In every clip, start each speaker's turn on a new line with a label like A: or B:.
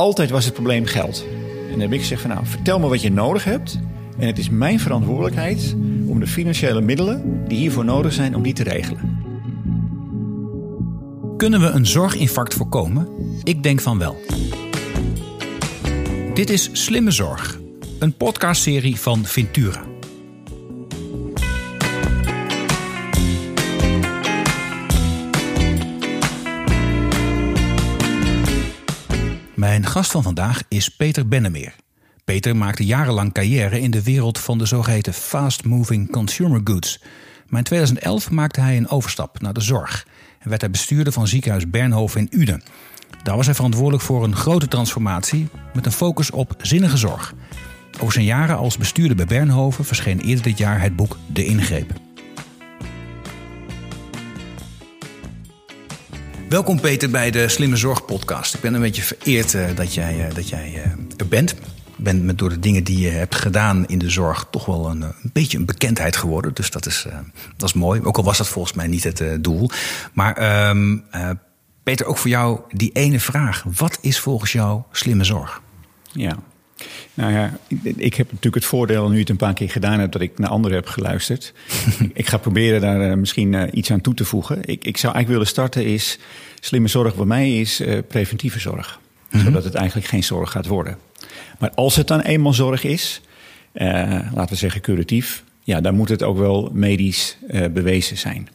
A: altijd was het probleem geld. En dan heb ik gezegd van nou, vertel me wat je nodig hebt. En het is mijn verantwoordelijkheid om de financiële middelen die hiervoor nodig zijn, om die te regelen.
B: Kunnen we een zorginfarct voorkomen? Ik denk van wel. Dit is Slimme Zorg, een podcastserie van Ventura. Mijn gast van vandaag is Peter Bennemeer. Peter maakte jarenlang carrière in de wereld van de zogeheten fast-moving consumer goods. Maar in 2011 maakte hij een overstap naar de zorg en werd hij bestuurder van ziekenhuis Bernhoven in Uden. Daar was hij verantwoordelijk voor een grote transformatie met een focus op zinnige zorg. Over zijn jaren als bestuurder bij Bernhoven verscheen eerder dit jaar het boek De Ingreep. Welkom Peter bij de Slimme Zorg podcast. Ik ben een beetje vereerd uh, dat jij, uh, dat jij uh, er bent. Ben met, door de dingen die je hebt gedaan in de zorg toch wel een, een beetje een bekendheid geworden. Dus dat is, dat is mooi. Ook al was dat volgens mij niet het doel. Maar um, Peter, ook voor jou die ene vraag. Wat is volgens jou slimme zorg?
A: Ja, nou ja, ik heb natuurlijk het voordeel, nu het een paar keer gedaan heb, dat ik naar anderen heb geluisterd. ik ga proberen daar misschien iets aan toe te voegen. Ik, ik zou eigenlijk willen starten is, slimme zorg bij mij is uh, preventieve zorg. Mm-hmm. Zodat het eigenlijk geen zorg gaat worden. Maar als het dan eenmaal zorg is, uh, laten we zeggen curatief, ja, dan moet het ook wel medisch uh, bewezen zijn.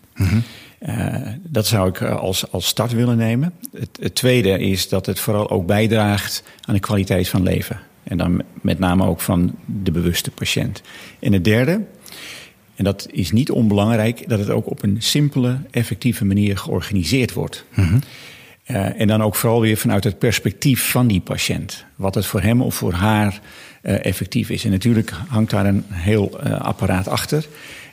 A: Uh, dat zou ik als, als start willen nemen. Het, het, tweede is dat het vooral ook bijdraagt aan de kwaliteit van leven. En dan met name ook van de bewuste patiënt. En het derde, en dat is niet onbelangrijk, dat het ook op een simpele, effectieve manier georganiseerd wordt. Mm-hmm. Uh, en dan ook vooral weer vanuit het perspectief van die patiënt. Wat het voor hem of voor haar uh, effectief is. En natuurlijk hangt daar een heel uh, apparaat achter.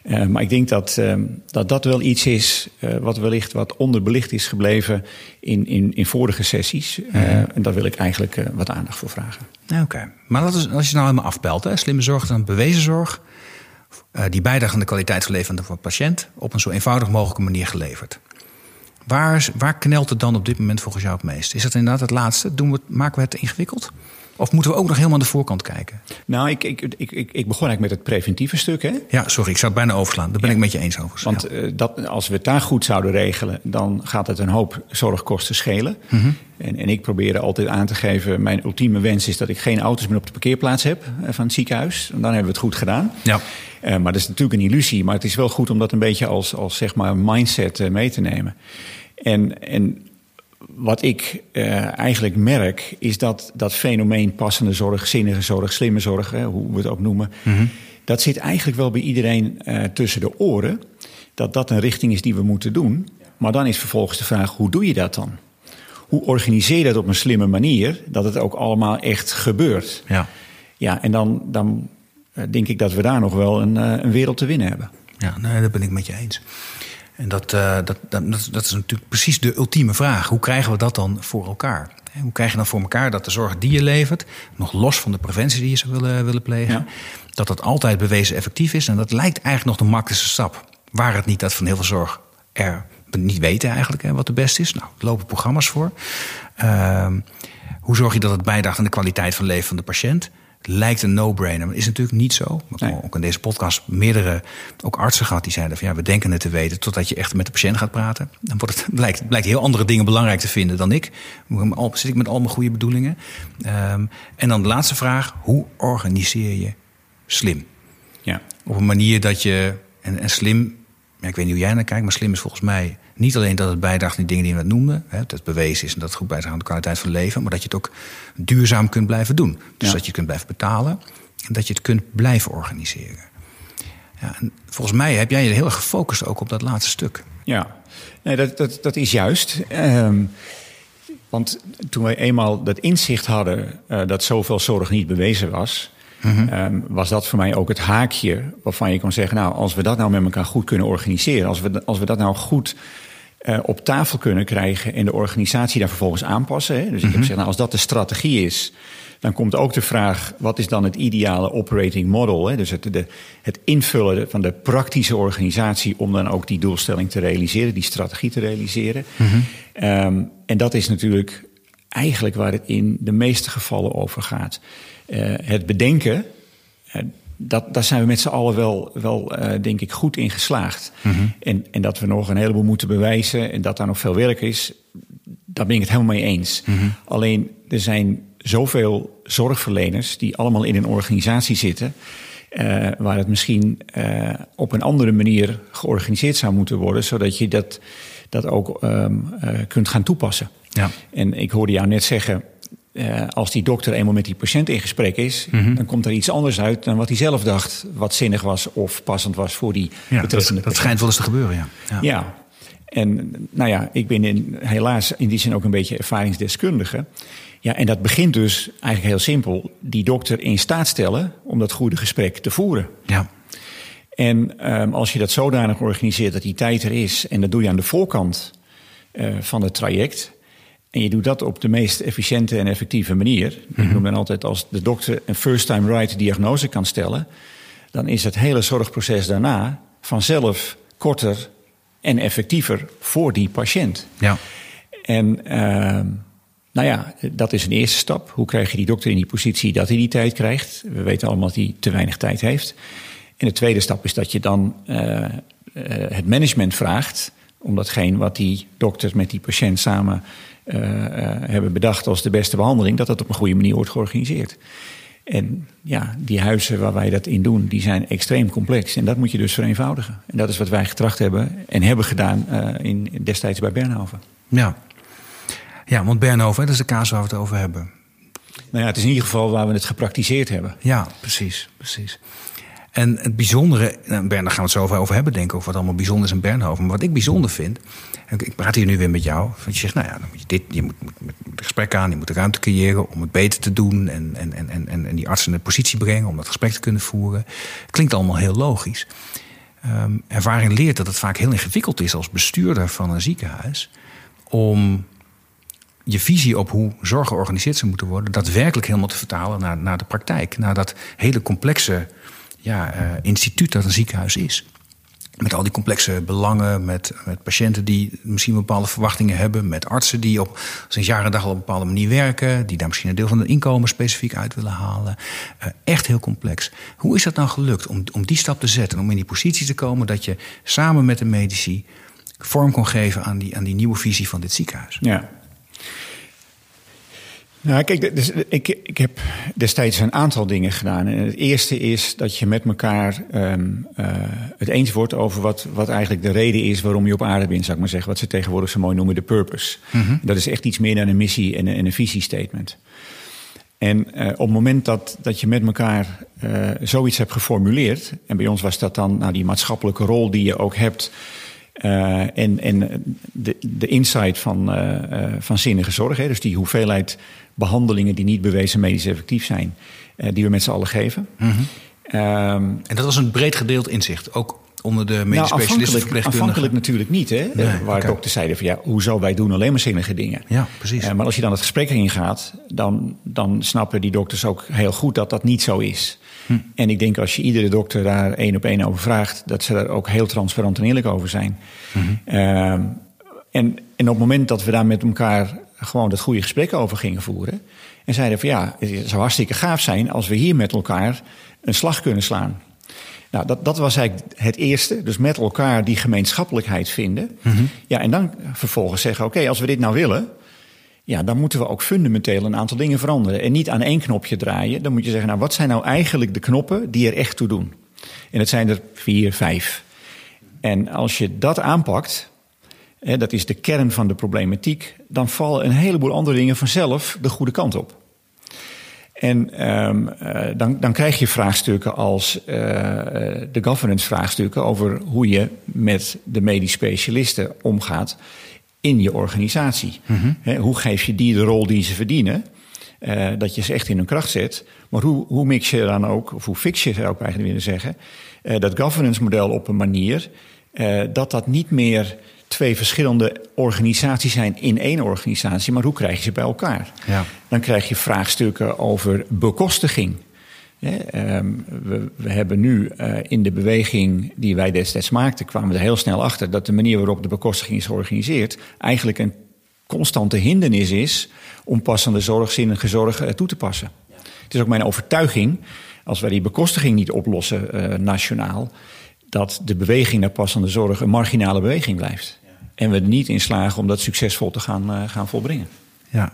A: Uh, maar ik denk dat, uh, dat dat wel iets is uh, wat wellicht wat onderbelicht is gebleven in, in, in vorige sessies. Mm-hmm. En daar wil ik eigenlijk wat aandacht voor vragen.
B: Oké, okay. maar als je nou helemaal afpelt, hè? slimme zorg dan bewezen zorg, die bijdrage aan de kwaliteit van leven van de patiënt op een zo eenvoudig mogelijke manier geleverd. Waar, waar knelt het dan op dit moment volgens jou het meest? Is dat inderdaad het laatste? Doen we, maken we het ingewikkeld? Of moeten we ook nog helemaal aan de voorkant kijken?
A: Nou, ik, ik, ik, ik begon eigenlijk met het preventieve stuk. Hè?
B: Ja, sorry, ik zou het bijna overslaan. Daar ben ja. ik met je eens over.
A: Want
B: ja.
A: uh, dat, als we het daar goed zouden regelen, dan gaat het een hoop zorgkosten schelen.
B: Mm-hmm.
A: En, en ik probeer altijd aan te geven: mijn ultieme wens is dat ik geen auto's meer op de parkeerplaats heb van het ziekenhuis. En dan hebben we het goed gedaan.
B: Ja.
A: Uh, maar dat is natuurlijk een illusie. Maar het is wel goed om dat een beetje als, als zeg maar mindset mee te nemen. En, en wat ik uh, eigenlijk merk, is dat dat fenomeen passende zorg, zinnige zorg, slimme zorg, hè, hoe we het ook noemen,
B: mm-hmm.
A: dat zit eigenlijk wel bij iedereen uh, tussen de oren. Dat dat een richting is die we moeten doen. Maar dan is vervolgens de vraag: hoe doe je dat dan? Hoe organiseer je dat op een slimme manier, dat het ook allemaal echt gebeurt?
B: Ja,
A: ja en dan, dan uh, denk ik dat we daar nog wel een, een wereld te winnen hebben.
B: Ja, nee, dat ben ik met je eens. En dat, uh, dat, dat, dat, is natuurlijk precies de ultieme vraag. Hoe krijgen we dat dan voor elkaar? Hoe krijg je dan voor elkaar dat de zorg die je levert, nog los van de preventie die je zou willen, willen plegen, ja. dat dat altijd bewezen effectief is? En dat lijkt eigenlijk nog de makkelijkste stap. Waar het niet dat van heel veel zorg er niet weten eigenlijk hè, wat de beste is. Nou, er lopen programma's voor. Uh, hoe zorg je dat het bijdraagt aan de kwaliteit van leven van de patiënt? Lijkt een no-brainer, maar is natuurlijk niet zo. We hebben nee. ook in deze podcast meerdere ook artsen gehad die zeiden van ja, we denken het te weten totdat je echt met de patiënt gaat praten. Dan wordt het, blijkt, blijkt heel andere dingen belangrijk te vinden dan ik. Zit ik met al mijn goede bedoelingen. Um, en dan de laatste vraag, hoe organiseer je slim?
A: Ja.
B: Op een manier dat je, en, en slim, ja, ik weet niet hoe jij naar kijkt, maar slim is volgens mij niet alleen dat het bijdraagt aan die dingen die we net noemden, hè, dat het bewezen is en dat het goed bijdraagt aan de kwaliteit van leven, maar dat je het ook duurzaam kunt blijven doen. Dus ja. dat je het kunt blijven betalen en dat je het kunt blijven organiseren. Ja, en volgens mij heb jij je heel erg gefocust ook op dat laatste stuk.
A: Ja, nee, dat, dat, dat is juist. Um, want toen wij eenmaal dat inzicht hadden uh, dat zoveel zorg niet bewezen was, Mm-hmm. Um, was dat voor mij ook het haakje waarvan je kon zeggen: Nou, als we dat nou met elkaar goed kunnen organiseren, als we, als we dat nou goed uh, op tafel kunnen krijgen en de organisatie daar vervolgens aanpassen. Hè? Dus ik heb gezegd: nou, als dat de strategie is, dan komt ook de vraag: wat is dan het ideale operating model? Hè? Dus het, de, het invullen van de praktische organisatie om dan ook die doelstelling te realiseren, die strategie te realiseren.
B: Mm-hmm.
A: Um, en dat is natuurlijk eigenlijk waar het in de meeste gevallen over gaat. Uh, het bedenken, uh, dat, daar zijn we met z'n allen wel, wel uh, denk ik, goed in geslaagd. Mm -hmm. en, en dat we nog een heleboel moeten bewijzen en dat daar nog veel werk is, daar ben ik het helemaal mee eens. Mm -hmm. Alleen er zijn zoveel zorgverleners die allemaal in een organisatie zitten. Uh, waar het misschien uh, op een andere manier georganiseerd zou moeten worden, zodat je dat, dat ook um, uh, kunt gaan toepassen. Ja. En ik hoorde jou net zeggen, als die dokter eenmaal met die patiënt in gesprek is, mm -hmm. dan komt er iets anders uit dan wat hij zelf dacht, wat zinnig was of passend was voor die
B: ja,
A: betreffende
B: dat, dat schijnt wel eens te gebeuren, ja.
A: ja. ja. En nou ja, ik ben in, helaas in die zin ook een beetje ervaringsdeskundige. Ja, en dat begint dus eigenlijk heel simpel. Die dokter in staat stellen om dat goede gesprek te voeren.
B: Ja.
A: En um, als je dat zodanig organiseert dat die tijd er is... en dat doe je aan de voorkant uh, van het traject... en je doet dat op de meest efficiënte en effectieve manier... Ik noem dan altijd als de dokter een first-time right diagnose kan stellen... dan is het hele zorgproces daarna vanzelf korter en effectiever voor die patiënt.
B: Ja.
A: En... Uh, nou ja, dat is een eerste stap. Hoe krijg je die dokter in die positie dat hij die tijd krijgt? We weten allemaal dat hij te weinig tijd heeft. En de tweede stap is dat je dan uh, uh, het management vraagt om datgene wat die dokters met die patiënt samen hebben bedacht als de beste behandeling, dat dat op een goede manier wordt georganiseerd. En ja, die huizen waar wij dat in doen, die zijn extreem complex. En dat moet je dus vereenvoudigen. En dat is wat wij getracht hebben en hebben gedaan in, destijds bij Bernhoven.
B: Ja, ja, want Bernhoven, dat is de kaas waar we het over hebben.
A: Nou ja, het is in ieder geval waar we het gepraktiseerd hebben.
B: Ja, precies, precies. En het bijzondere, nou, Bern, daar gaan we het zo over hebben, denk ik, over wat allemaal bijzonder is in Bernhoven. Maar wat ik bijzonder vind, ik praat hier nu weer met jou, want je zegt, nou ja, dan moet je dit, je moet, het gesprek aan, je moet de ruimte creëren om het beter te doen en, en, en, en, en die arts in de positie brengen om dat gesprek te kunnen voeren. Klinkt allemaal heel logisch. Um, ervaring leert dat het vaak heel ingewikkeld is als bestuurder van een ziekenhuis om je visie op hoe zorg georganiseerd zou moeten worden, daadwerkelijk helemaal te vertalen naar, naar de praktijk. Naar dat hele complexe ja, uh, instituut dat een ziekenhuis is. Met al die complexe belangen, met, met patiënten die misschien bepaalde verwachtingen hebben, met artsen die op sinds jaren dag al op een bepaalde manier werken, die daar misschien een deel van hun inkomen specifiek uit willen halen. Uh, echt heel complex. Hoe is dat nou gelukt om, om die stap te zetten, om in die positie te komen dat je samen met de medici vorm kon geven aan die, aan die nieuwe visie van dit ziekenhuis?
A: Ja, nou, kijk, dus ik, ik heb destijds een aantal dingen gedaan. En het eerste is dat je met elkaar um, uh, het eens wordt over wat, wat eigenlijk de reden is waarom je op aarde bent, zou ik maar zeggen. Wat ze tegenwoordig zo mooi noemen de purpose. Mm -hmm. Dat is echt iets meer dan een missie en een, en een visiestatement. En uh, op het moment dat, dat je met elkaar uh, zoiets hebt geformuleerd, en bij ons was dat dan nou, die maatschappelijke rol die je ook hebt. Uh, en en de, de insight van, uh, van zinnige zorg, hè, dus die hoeveelheid behandelingen die niet bewezen medisch effectief zijn, die we met z'n allen geven.
B: Mm -hmm. um, en dat was een breed gedeeld inzicht, ook onder de medisch
A: nou,
B: specialisten
A: Afhankelijk natuurlijk niet, hè? Nee, waar okay. dokters zeiden van ja, hoezo wij doen alleen maar zinnige dingen.
B: Ja, precies.
A: maar als je dan het gesprek ingaat, dan, dan snappen die dokters ook heel goed dat dat niet zo is. Hm. En ik denk als je iedere dokter daar één op één over vraagt, dat ze daar ook heel transparant en eerlijk over zijn. Mm -hmm. uh, en, en op het moment dat we daar met elkaar gewoon dat goede gesprek over gingen voeren. En zeiden van ja, het zou hartstikke gaaf zijn als we hier met elkaar een slag kunnen slaan. Nou, dat, dat was eigenlijk het eerste. Dus met elkaar die gemeenschappelijkheid vinden. Mm -hmm. Ja, en dan vervolgens zeggen: oké, okay, als we dit nou willen, ja, dan moeten we ook fundamenteel een aantal dingen veranderen. En niet aan één knopje draaien. Dan moet je zeggen, nou, wat zijn nou eigenlijk de knoppen die er echt toe doen? En het zijn er vier, vijf. En als je dat aanpakt, hè, dat is de kern van de problematiek, dan vallen een heleboel andere dingen vanzelf de goede kant op. En um, uh, dan, dan krijg je vraagstukken als uh, de governance vraagstukken over hoe je met de medisch specialisten omgaat in je organisatie. Mm -hmm. He, hoe geef je die de rol die ze verdienen? Uh, dat je ze echt in hun kracht zet. Maar hoe, hoe mix je dan ook, of hoe fix je zou ik eigenlijk willen zeggen, dat governance model op een manier dat dat niet meer twee verschillende organisaties zijn in één organisatie, maar hoe krijg je ze bij elkaar?
B: Ja.
A: Dan krijg je vraagstukken over bekostiging. Um, we, hebben nu uh, in de beweging die wij destijds maakten, kwamen we er heel snel achter dat de manier waarop de bekostiging is georganiseerd eigenlijk een constante hindernis is om passende zorg, zinnige zorg eh, toe te passen. Het is ook mijn overtuiging, als wij die bekostiging niet oplossen uh, nationaal, dat de beweging naar passende zorg een marginale beweging blijft. En we er niet in slagen om dat succesvol te gaan, uh, gaan volbrengen.
B: Ja,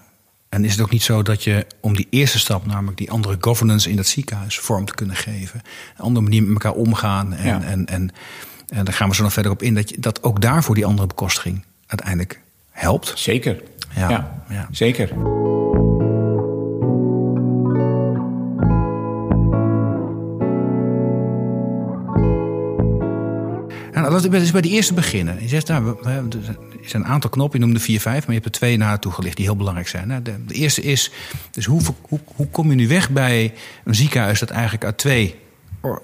B: en is het ook niet zo dat je om die eerste stap, namelijk die andere governance in dat ziekenhuis, vorm te kunnen geven, een andere manier met elkaar omgaan en, ja. en, en, en daar gaan we zo nog verder op in, dat, je, dat ook daarvoor die andere bekostiging uiteindelijk helpt?
A: Zeker. Ja, ja, ja. zeker.
B: We eens bij die eerste beginnen. Je zegt, nou, er zijn een aantal knoppen, je noemde vier, vijf, maar je hebt er twee naar toegelicht die heel belangrijk zijn. Nou, de, de, eerste is, dus hoe, hoe, hoe kom je nu weg bij een ziekenhuis dat eigenlijk uit twee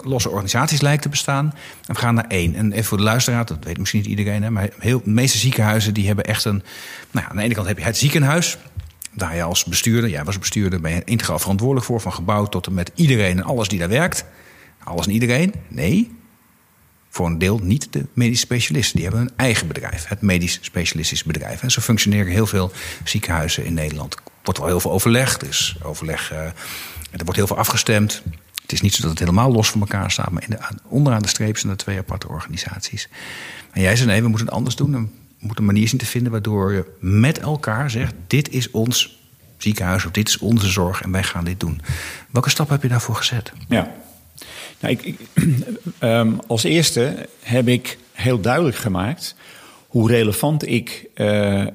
B: losse organisaties lijkt te bestaan. En we gaan naar één. En even voor de luisteraar, dat weet misschien niet iedereen, hè, maar heel, de meeste ziekenhuizen die hebben echt een. Nou, aan de ene kant heb je het ziekenhuis. Daar je als bestuurder, jij was bestuurder, ben je integraal verantwoordelijk voor, van gebouw tot en met iedereen en alles die daar werkt. Alles en iedereen? Nee. Voor een deel niet de medische specialisten. Die hebben een eigen bedrijf, het medisch specialistisch bedrijf. En zo functioneren heel veel ziekenhuizen in Nederland. Er wordt wel heel veel overleg, dus overleg, uh, er wordt heel veel afgestemd. Het is niet zo dat het helemaal los van elkaar staat, maar in de, onderaan de streep zijn er twee aparte organisaties. En jij zei nee, we moeten het anders doen. We moeten een manier zien te vinden waardoor je met elkaar zegt: dit is ons ziekenhuis of dit is onze zorg en wij gaan dit doen. Welke stap heb je daarvoor gezet?
A: Ja, nou, ik, ik um, als eerste heb ik heel duidelijk gemaakt hoe relevant ik uh, uh,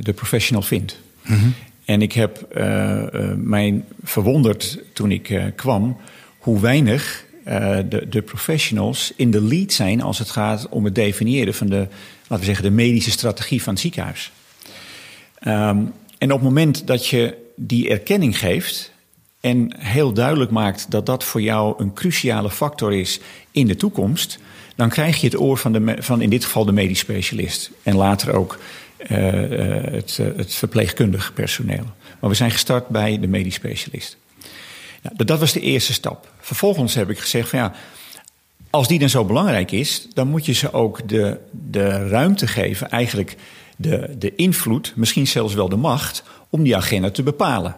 A: de professional vind. Mm -hmm. En ik heb uh, mij verwonderd toen ik kwam hoe weinig de, de, professionals in de lead zijn als het gaat om het definiëren van de, laten we zeggen, de medische strategie van het ziekenhuis. Um, en op het moment dat je die erkenning geeft en heel duidelijk maakt dat dat voor jou een cruciale factor is in de toekomst, dan krijg je het oor van, de, van in dit geval de medisch specialist. En later ook uh, het, uh, het verpleegkundig personeel. Maar we zijn gestart bij de medisch specialist. Nou, dat was de eerste stap. Vervolgens heb ik gezegd van ja, als die dan zo belangrijk is, dan moet je ze ook de, de ruimte geven, eigenlijk de, de invloed, misschien zelfs wel de macht, om die agenda te bepalen.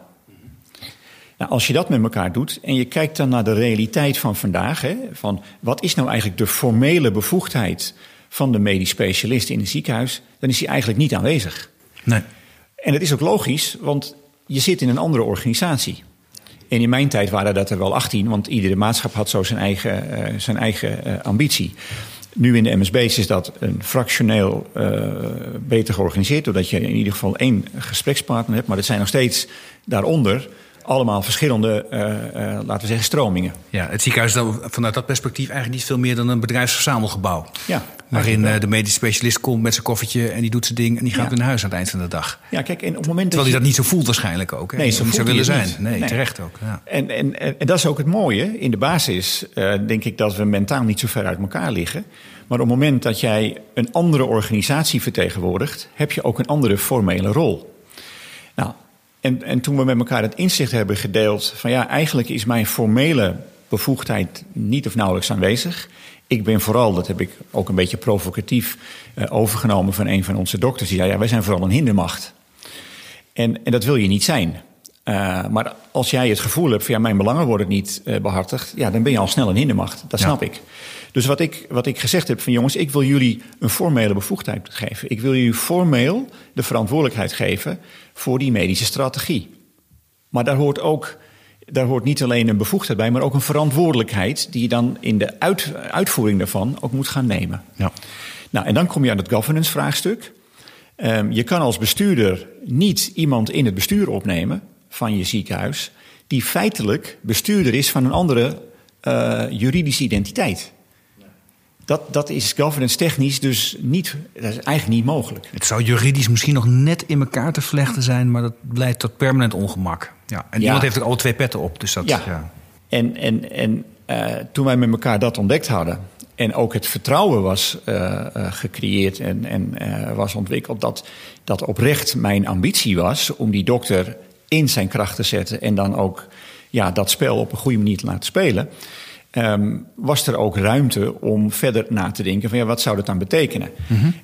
A: Nou, als je dat met elkaar doet en je kijkt dan naar de realiteit van vandaag, hè, van wat is nou eigenlijk de formele bevoegdheid van de medisch specialist in een ziekenhuis, dan is hij eigenlijk niet aanwezig.
B: Nee.
A: En dat is ook logisch, want je zit in een andere organisatie. En in mijn tijd waren dat er wel 18, want iedere maatschap had zo zijn eigen, uh, zijn eigen uh, ambitie. Nu in de MSB's is dat een fractioneel uh, beter georganiseerd, doordat je in ieder geval één gesprekspartner hebt. Maar er zijn nog steeds daaronder allemaal verschillende, uh, uh, laten we zeggen, stromingen.
B: Ja, het ziekenhuis is dan vanuit dat perspectief eigenlijk niet veel meer dan een bedrijfsverzamelgebouw.
A: Ja,
B: waarin uh, de medisch specialist komt met zijn koffertje en die doet zijn ding en die gaat ja. weer naar huis aan het eind van de dag.
A: Ja, kijk, en op het moment
B: Terwijl
A: dat
B: hij dat niet zo voelt waarschijnlijk ook. Hè?
A: Nee, zo
B: niet zou willen zijn.
A: Niet.
B: Nee, nee, terecht ook. Ja.
A: En, en, en, en, dat is ook het mooie. In de basis denk ik dat we mentaal niet zo ver uit elkaar liggen. Maar op het moment dat jij een andere organisatie vertegenwoordigt, heb je ook een andere formele rol. Nou, en, en toen we met elkaar het inzicht hebben gedeeld van ja, eigenlijk is mijn formele bevoegdheid niet of nauwelijks aanwezig. Ik ben vooral, dat heb ik ook een beetje provocatief uh, overgenomen van een van onze dokters. Die zei, ja, wij zijn vooral een hindermacht. En, en dat wil je niet zijn. Uh, maar als jij het gevoel hebt van ja, mijn belangen worden niet uh, behartigd, ja, dan ben je al snel een hindermacht. Dat snap ja. ik. Dus wat ik, wat ik gezegd heb van jongens, ik wil jullie een formele bevoegdheid geven. Ik wil jullie formeel de verantwoordelijkheid geven voor die medische strategie. Maar daar hoort ook, daar hoort niet alleen een bevoegdheid bij, maar ook een verantwoordelijkheid die je dan in de uit, uitvoering daarvan ook moet gaan nemen.
B: Ja.
A: Nou, en dan kom je aan het governance vraagstuk. Um, je kan als bestuurder niet iemand in het bestuur opnemen van je ziekenhuis die feitelijk bestuurder is van een andere uh, juridische identiteit. Dat, dat is governance technisch dus niet, dat is eigenlijk niet mogelijk.
B: Het zou juridisch misschien nog net in elkaar te vlechten zijn, maar dat leidt tot permanent ongemak. Ja, en ja. iemand heeft ook alle twee petten op. Dus dat,
A: ja. ja. En, en, en uh, toen wij met elkaar dat ontdekt hadden, en ook het vertrouwen was uh, uh, gecreëerd en, en was ontwikkeld, dat, dat oprecht mijn ambitie was om die dokter in zijn kracht te zetten en dan ook ja, dat spel op een goede manier te laten spelen. Um, was er ook ruimte om verder na te denken van ja, wat zou dat dan betekenen? Mm -hmm.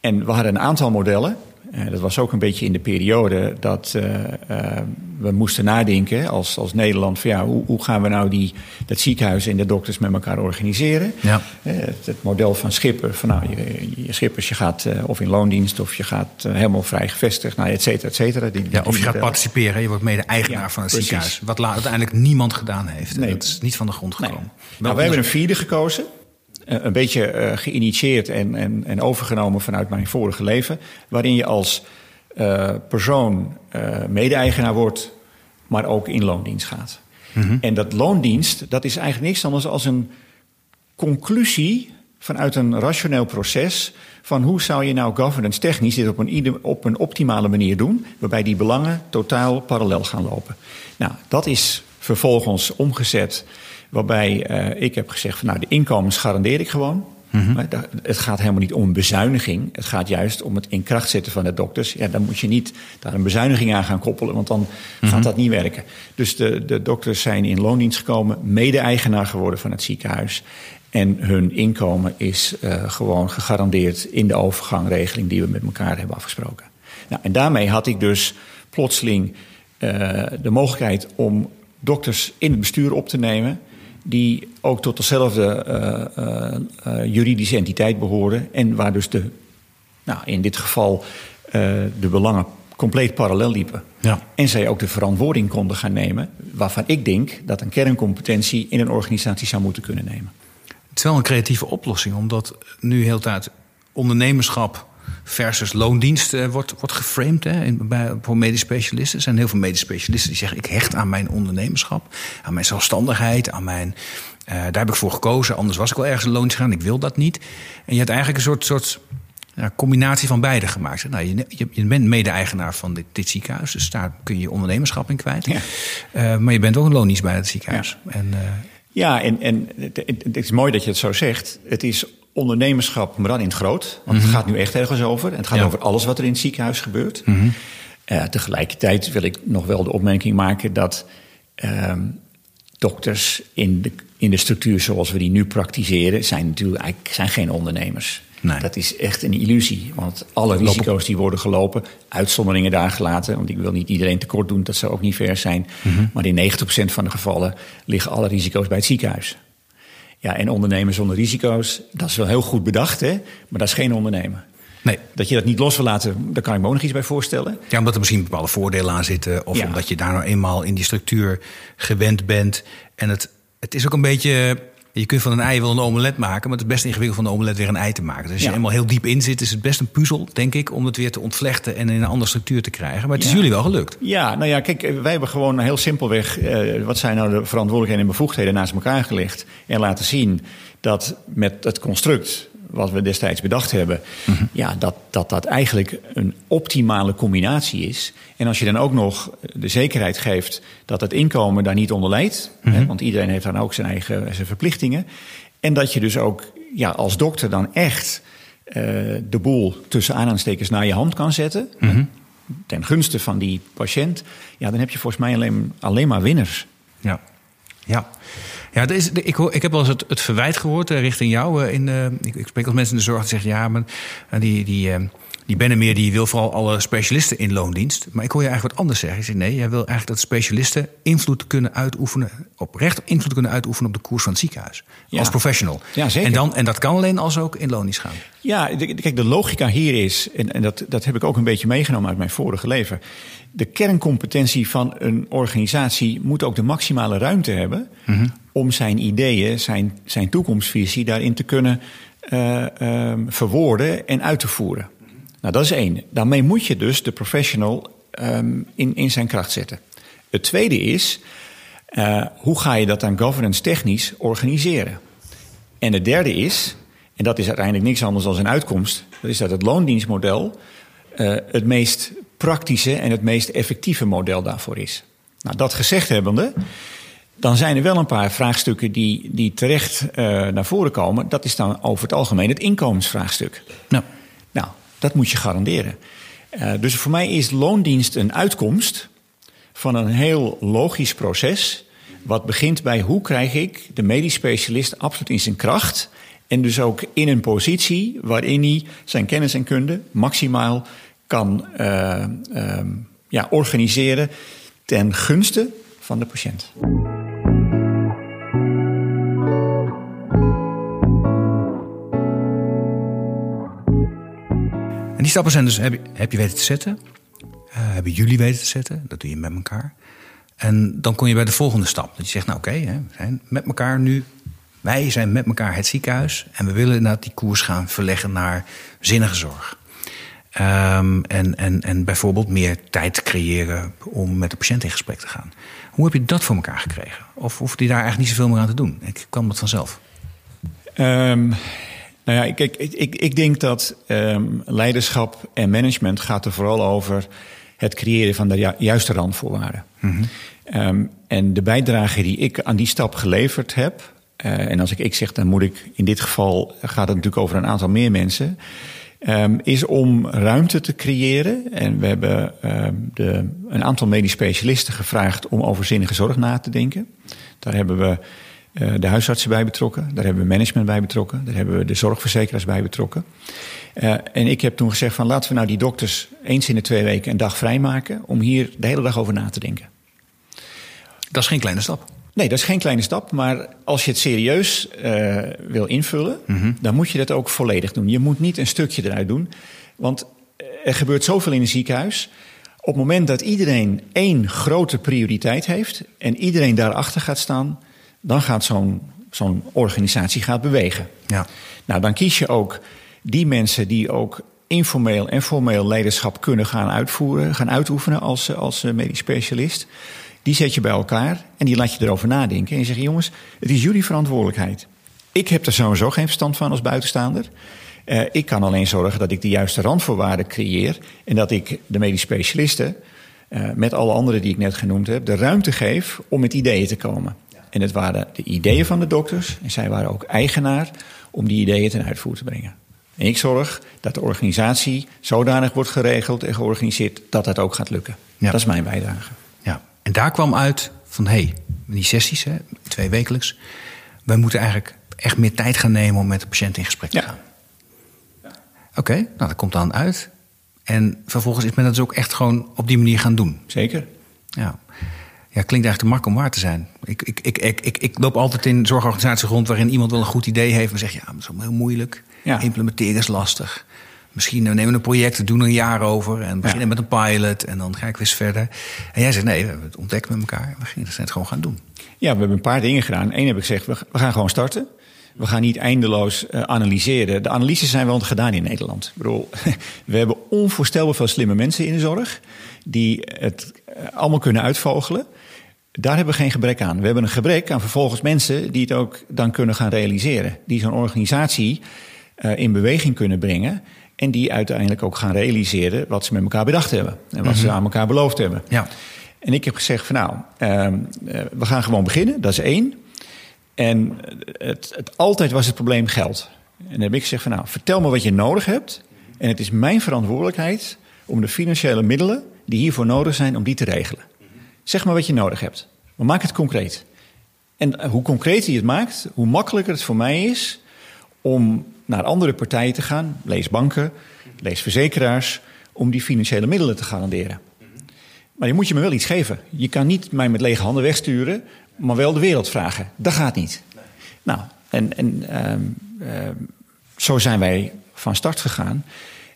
A: En we hadden een aantal modellen. Uh, dat was ook een beetje in de periode dat uh, uh, we moesten nadenken als, als Nederland... van ja, hoe, hoe gaan we nou die, dat ziekenhuis en de dokters met elkaar organiseren?
B: Ja.
A: Het, het, model van Schipper, van nou, je, je Schippers, je gaat of in loondienst... of je gaat helemaal vrij gevestigd, nou, et cetera, et cetera. Die,
B: ja, of je gaat participeren, je wordt mede-eigenaar ja, van het precies. ziekenhuis. Wat uiteindelijk niemand gedaan heeft. Nee. Dat is niet van de grond gekomen. Nee.
A: Nou, wij hebben een vierde gekozen een beetje uh, geïnitieerd en, en, en overgenomen vanuit mijn vorige leven. Waarin je als uh, persoon uh, mede-eigenaar wordt, maar ook in loondienst gaat. Mm -hmm. En dat loondienst, dat is eigenlijk niks anders als een conclusie vanuit een rationeel proces van hoe zou je nou governance technisch dit op een, op een optimale manier doen, waarbij die belangen totaal parallel gaan lopen. Nou, dat is vervolgens omgezet Waarbij uh, ik heb gezegd van nou, de inkomens garandeer ik gewoon. Mm -hmm. Het gaat helemaal niet om een bezuiniging. Het gaat juist om het in kracht zetten van de dokters. Ja, dan moet je niet daar een bezuiniging aan gaan koppelen, want dan mm -hmm. gaat dat niet werken. Dus de, de dokters zijn in loondienst gekomen, mede-eigenaar geworden van het ziekenhuis. En hun inkomen is uh, gewoon gegarandeerd in de overgangregeling die we met elkaar hebben afgesproken. Nou, en daarmee had ik dus plotseling uh, de mogelijkheid om dokters in het bestuur op te nemen die ook tot dezelfde uh, uh, juridische entiteit behoren. En waar dus de, nou, in dit geval de belangen compleet parallel liepen.
B: Ja.
A: En zij ook de verantwoording konden gaan nemen, waarvan ik denk dat een kerncompetentie in een organisatie zou moeten kunnen nemen.
B: Het is wel een creatieve oplossing, omdat nu heel tijd ondernemerschap versus loondienst uh, wordt, wordt geframed hè, in, bij, voor medisch specialisten. Er zijn heel veel medisch specialisten die zeggen: ik hecht aan mijn ondernemerschap, aan mijn zelfstandigheid, aan mijn. Uh, daar heb ik voor gekozen, anders was ik wel ergens een loondienst gaan. Ik wil dat niet. En je hebt eigenlijk een soort, soort ja, combinatie van beide gemaakt. Nou, je, je, je bent mede-eigenaar van dit, dit, ziekenhuis, dus daar kun je je ondernemerschap in kwijt. Ja. Uh, maar je bent ook een loondienst bij het ziekenhuis.
A: Ja. En, ja, en, en het, het, is mooi dat je het zo zegt. Het is ondernemerschap, maar dan in het groot. Want mm -hmm. het mhm. gaat nu echt ergens over. En het gaat ja. over alles wat er in het ziekenhuis gebeurt. Mm -hmm. uh, tegelijkertijd wil ik nog wel de opmerking maken dat uh, dokters in de, in de structuur zoals we die nu praktiseren, zijn natuurlijk eigenlijk zijn geen ondernemers.
B: Nee.
A: Dat is echt een illusie. Want alle risico's die worden gelopen, uitzonderingen daar gelaten. Want ik wil niet iedereen tekort doen, dat zou ook niet ver zijn. Mm -hmm. Maar in 90% van de gevallen liggen alle risico's bij het ziekenhuis. Ja, en ondernemen zonder risico's, dat is wel heel goed bedacht, hè? maar dat is geen ondernemen.
B: Nee.
A: Dat je dat niet los wil laten, daar kan ik me ook nog iets bij voorstellen.
B: Ja, omdat er misschien bepaalde voordelen aan zitten. Of ja. omdat je daar nou eenmaal in die structuur gewend bent. En het, het is ook een beetje je kunt van een ei wel een omelet maken, maar het is best ingewikkeld van een omelet weer een ei te maken. Dus als je helemaal heel diep in zit, is het best een puzzel, denk ik, om het weer te ontvlechten en in een andere structuur te krijgen. Maar het is jullie wel gelukt.
A: Ja, nou ja, kijk, wij hebben gewoon heel simpelweg, eh, wat zijn nou de verantwoordelijkheden en bevoegdheden naast elkaar gelegd en laten zien dat met het construct wat we destijds bedacht hebben, mm -hmm. ja, dat, dat dat eigenlijk een optimale combinatie is. En als je dan ook nog de zekerheid geeft dat het inkomen daar niet onder leidt, mm -hmm. hè, want iedereen heeft dan ook zijn eigen zijn verplichtingen. En dat je dus ook ja, als dokter dan echt uh, de boel tussen aanhalingstekens naar je hand kan zetten. Mm -hmm. Ten gunste van die patiënt. Ja, dan heb je volgens mij alleen, alleen maar winners.
B: Ja, ja. Ja, ik, hoor, ik heb wel eens het, het verwijt gehoord uh, richting jou. Uh, in, uh, ik, ik, spreek als mensen in de zorg die zeggen... ja, maar die, die, die Bennemeer die wil vooral alle specialisten in loondienst. Maar ik hoor je eigenlijk wat anders zeggen. Je zegt nee, jij wil eigenlijk dat specialisten invloed kunnen uitoefenen... oprecht invloed kunnen uitoefenen op de koers van het ziekenhuis. Ja. Als professional.
A: Ja, zeker.
B: En, dan, en dat kan alleen als ook in loondienst gaan.
A: Ja, de, kijk, de logica hier is... en, en dat, dat heb ik ook een beetje meegenomen uit mijn vorige leven... de kerncompetentie van een organisatie moet ook de maximale ruimte hebben... Mm -hmm om zijn ideeën, zijn, zijn toekomstvisie daarin te kunnen uh, um, verwoorden en uit te voeren. Nou, dat is één. Daarmee moet je dus de professional um, in, in zijn kracht zetten. Het tweede is, uh, hoe ga je dat dan governance technisch organiseren? En het derde is, en dat is uiteindelijk niks anders dan een uitkomst, dat is dat het loondienstmodel uh, het meest praktische en het meest effectieve model daarvoor is. Nou, dat gezegd hebbende, dan zijn er wel een paar vraagstukken die, die terecht uh, naar voren komen. Dat is dan over het algemeen het inkomensvraagstuk.
B: Nou
A: dat moet je garanderen. Uh, dus voor mij is loondienst een uitkomst van een heel logisch proces. Wat begint bij hoe krijg ik de medisch specialist absoluut in zijn kracht. En dus ook in een positie waarin hij zijn kennis en kunde maximaal kan uh, uh, ja, organiseren ten gunste van de patiënt.
B: En die stappen zijn dus, heb je, heb je weten te zetten, uh, hebben jullie weten te zetten, dat doe je met elkaar. En dan kom je bij de volgende stap. Dat je zegt, nou oké, we zijn met elkaar nu, wij zijn met elkaar het ziekenhuis en we willen inderdaad die koers gaan verleggen naar zinnige zorg. Um, en, en, en bijvoorbeeld meer tijd creëren om met de patiënt in gesprek te gaan. Hoe heb je dat voor elkaar gekregen? Of hoeft je daar eigenlijk niet zoveel meer aan te doen? Ik kwam dat vanzelf.
A: Um, nou ja, ik, ik, ik, ik denk dat um, leiderschap en management gaat er vooral over het creëren van de ju juiste randvoorwaarden. Mm -hmm. um, en de bijdrage die ik aan die stap geleverd heb, uh, en als ik ik zeg, dan moet ik in dit geval gaat het natuurlijk over een aantal meer mensen. Um, is om ruimte te creëren. En we hebben de, een aantal medisch specialisten gevraagd om over zinnige zorg na te denken. Daar hebben we de huisartsen bij betrokken, daar hebben we management bij betrokken, daar hebben we de zorgverzekeraars bij betrokken. Uh, en ik heb toen gezegd van laten we nou die dokters eens in de twee weken een dag vrijmaken om hier de hele dag over na te denken.
B: Dat is geen kleine stap.
A: Nee, dat is geen kleine stap. Maar als je het serieus uh, wil invullen, mm -hmm. dan moet je dat ook volledig doen. Je moet niet een stukje eruit doen. Want er gebeurt zoveel in een ziekenhuis. Op het moment dat iedereen één grote prioriteit heeft en iedereen daarachter gaat staan, dan gaat zo'n zo'n organisatie gaat bewegen.
B: Ja.
A: Nou, dan kies je ook die mensen die ook informeel en formeel leiderschap kunnen gaan uitvoeren, gaan uitoefenen als, als medisch specialist. Die zet je bij elkaar en die laat je erover nadenken. En je zegt, jongens, het is jullie verantwoordelijkheid. Ik heb er sowieso geen verstand van als buitenstaander. Uh, ik kan alleen zorgen dat ik de juiste randvoorwaarden creëer. En dat ik de medisch specialisten, uh, met alle anderen die ik net genoemd heb, de ruimte geef om met ideeën te komen. En het waren de ideeën van de dokters. En zij waren ook eigenaar om die ideeën ten uitvoer te brengen. En ik zorg dat de organisatie zodanig wordt geregeld en georganiseerd dat dat ook gaat lukken. Ja. Dat is mijn bijdrage.
B: Ja. En daar kwam uit van hé, hey, die sessies, hè, twee wekelijks. Wij moeten eigenlijk echt meer tijd gaan nemen om met de patiënt in gesprek te gaan. Ja. Oké, okay, nou dat komt dan uit. En vervolgens is men dat dus ook echt gewoon op die manier gaan doen.
A: Zeker.
B: Ja. Ja, klinkt eigenlijk te mak om waar te zijn. Ik, ik, ik, ik, ik, loop altijd in zorgorganisaties rond waarin iemand wel een goed idee heeft, maar zegt ja, dat is heel moeilijk.
A: Ja.
B: Implementeren is lastig. Misschien nemen we een project, doen er een jaar over en beginnen ja. met een pilot en dan ga ik weer verder. En jij zegt nee, we hebben het ontdekt met elkaar. We gaan het gewoon gaan doen.
A: Ja, we hebben een paar dingen gedaan. Eén heb ik gezegd, we, we gaan gewoon starten. We gaan niet eindeloos uh, analyseren. De analyses zijn wel gedaan in Nederland. Ik bedoel, we hebben onvoorstelbaar veel slimme mensen in de zorg die het uh, allemaal kunnen uitvogelen. Daar hebben we geen gebrek aan. We hebben een gebrek aan vervolgens mensen die het ook dan kunnen gaan realiseren. Die zo'n organisatie uh, in beweging kunnen brengen. En die uiteindelijk ook gaan realiseren wat ze met elkaar bedacht hebben. En wat mm -hmm. ze aan elkaar beloofd hebben.
B: Ja.
A: En ik heb gezegd van nou, uh, we gaan gewoon beginnen. Dat is één. En het, het, altijd was het probleem geld. En dan heb ik gezegd van nou, vertel me wat je nodig hebt. En het is mijn verantwoordelijkheid om de financiële middelen die hiervoor nodig zijn, om die te regelen. Zeg maar wat je nodig hebt. Maar maak het concreet. En hoe concreter je het maakt, hoe makkelijker het voor mij is om naar andere partijen te gaan, lees banken, lees verzekeraars, om die financiële middelen te garanderen. Maar je moet je me wel iets geven. Je kan niet mij met lege handen wegsturen, maar wel de wereld vragen. Dat gaat niet. Nou, en, en um, um, zo zijn wij van start gegaan.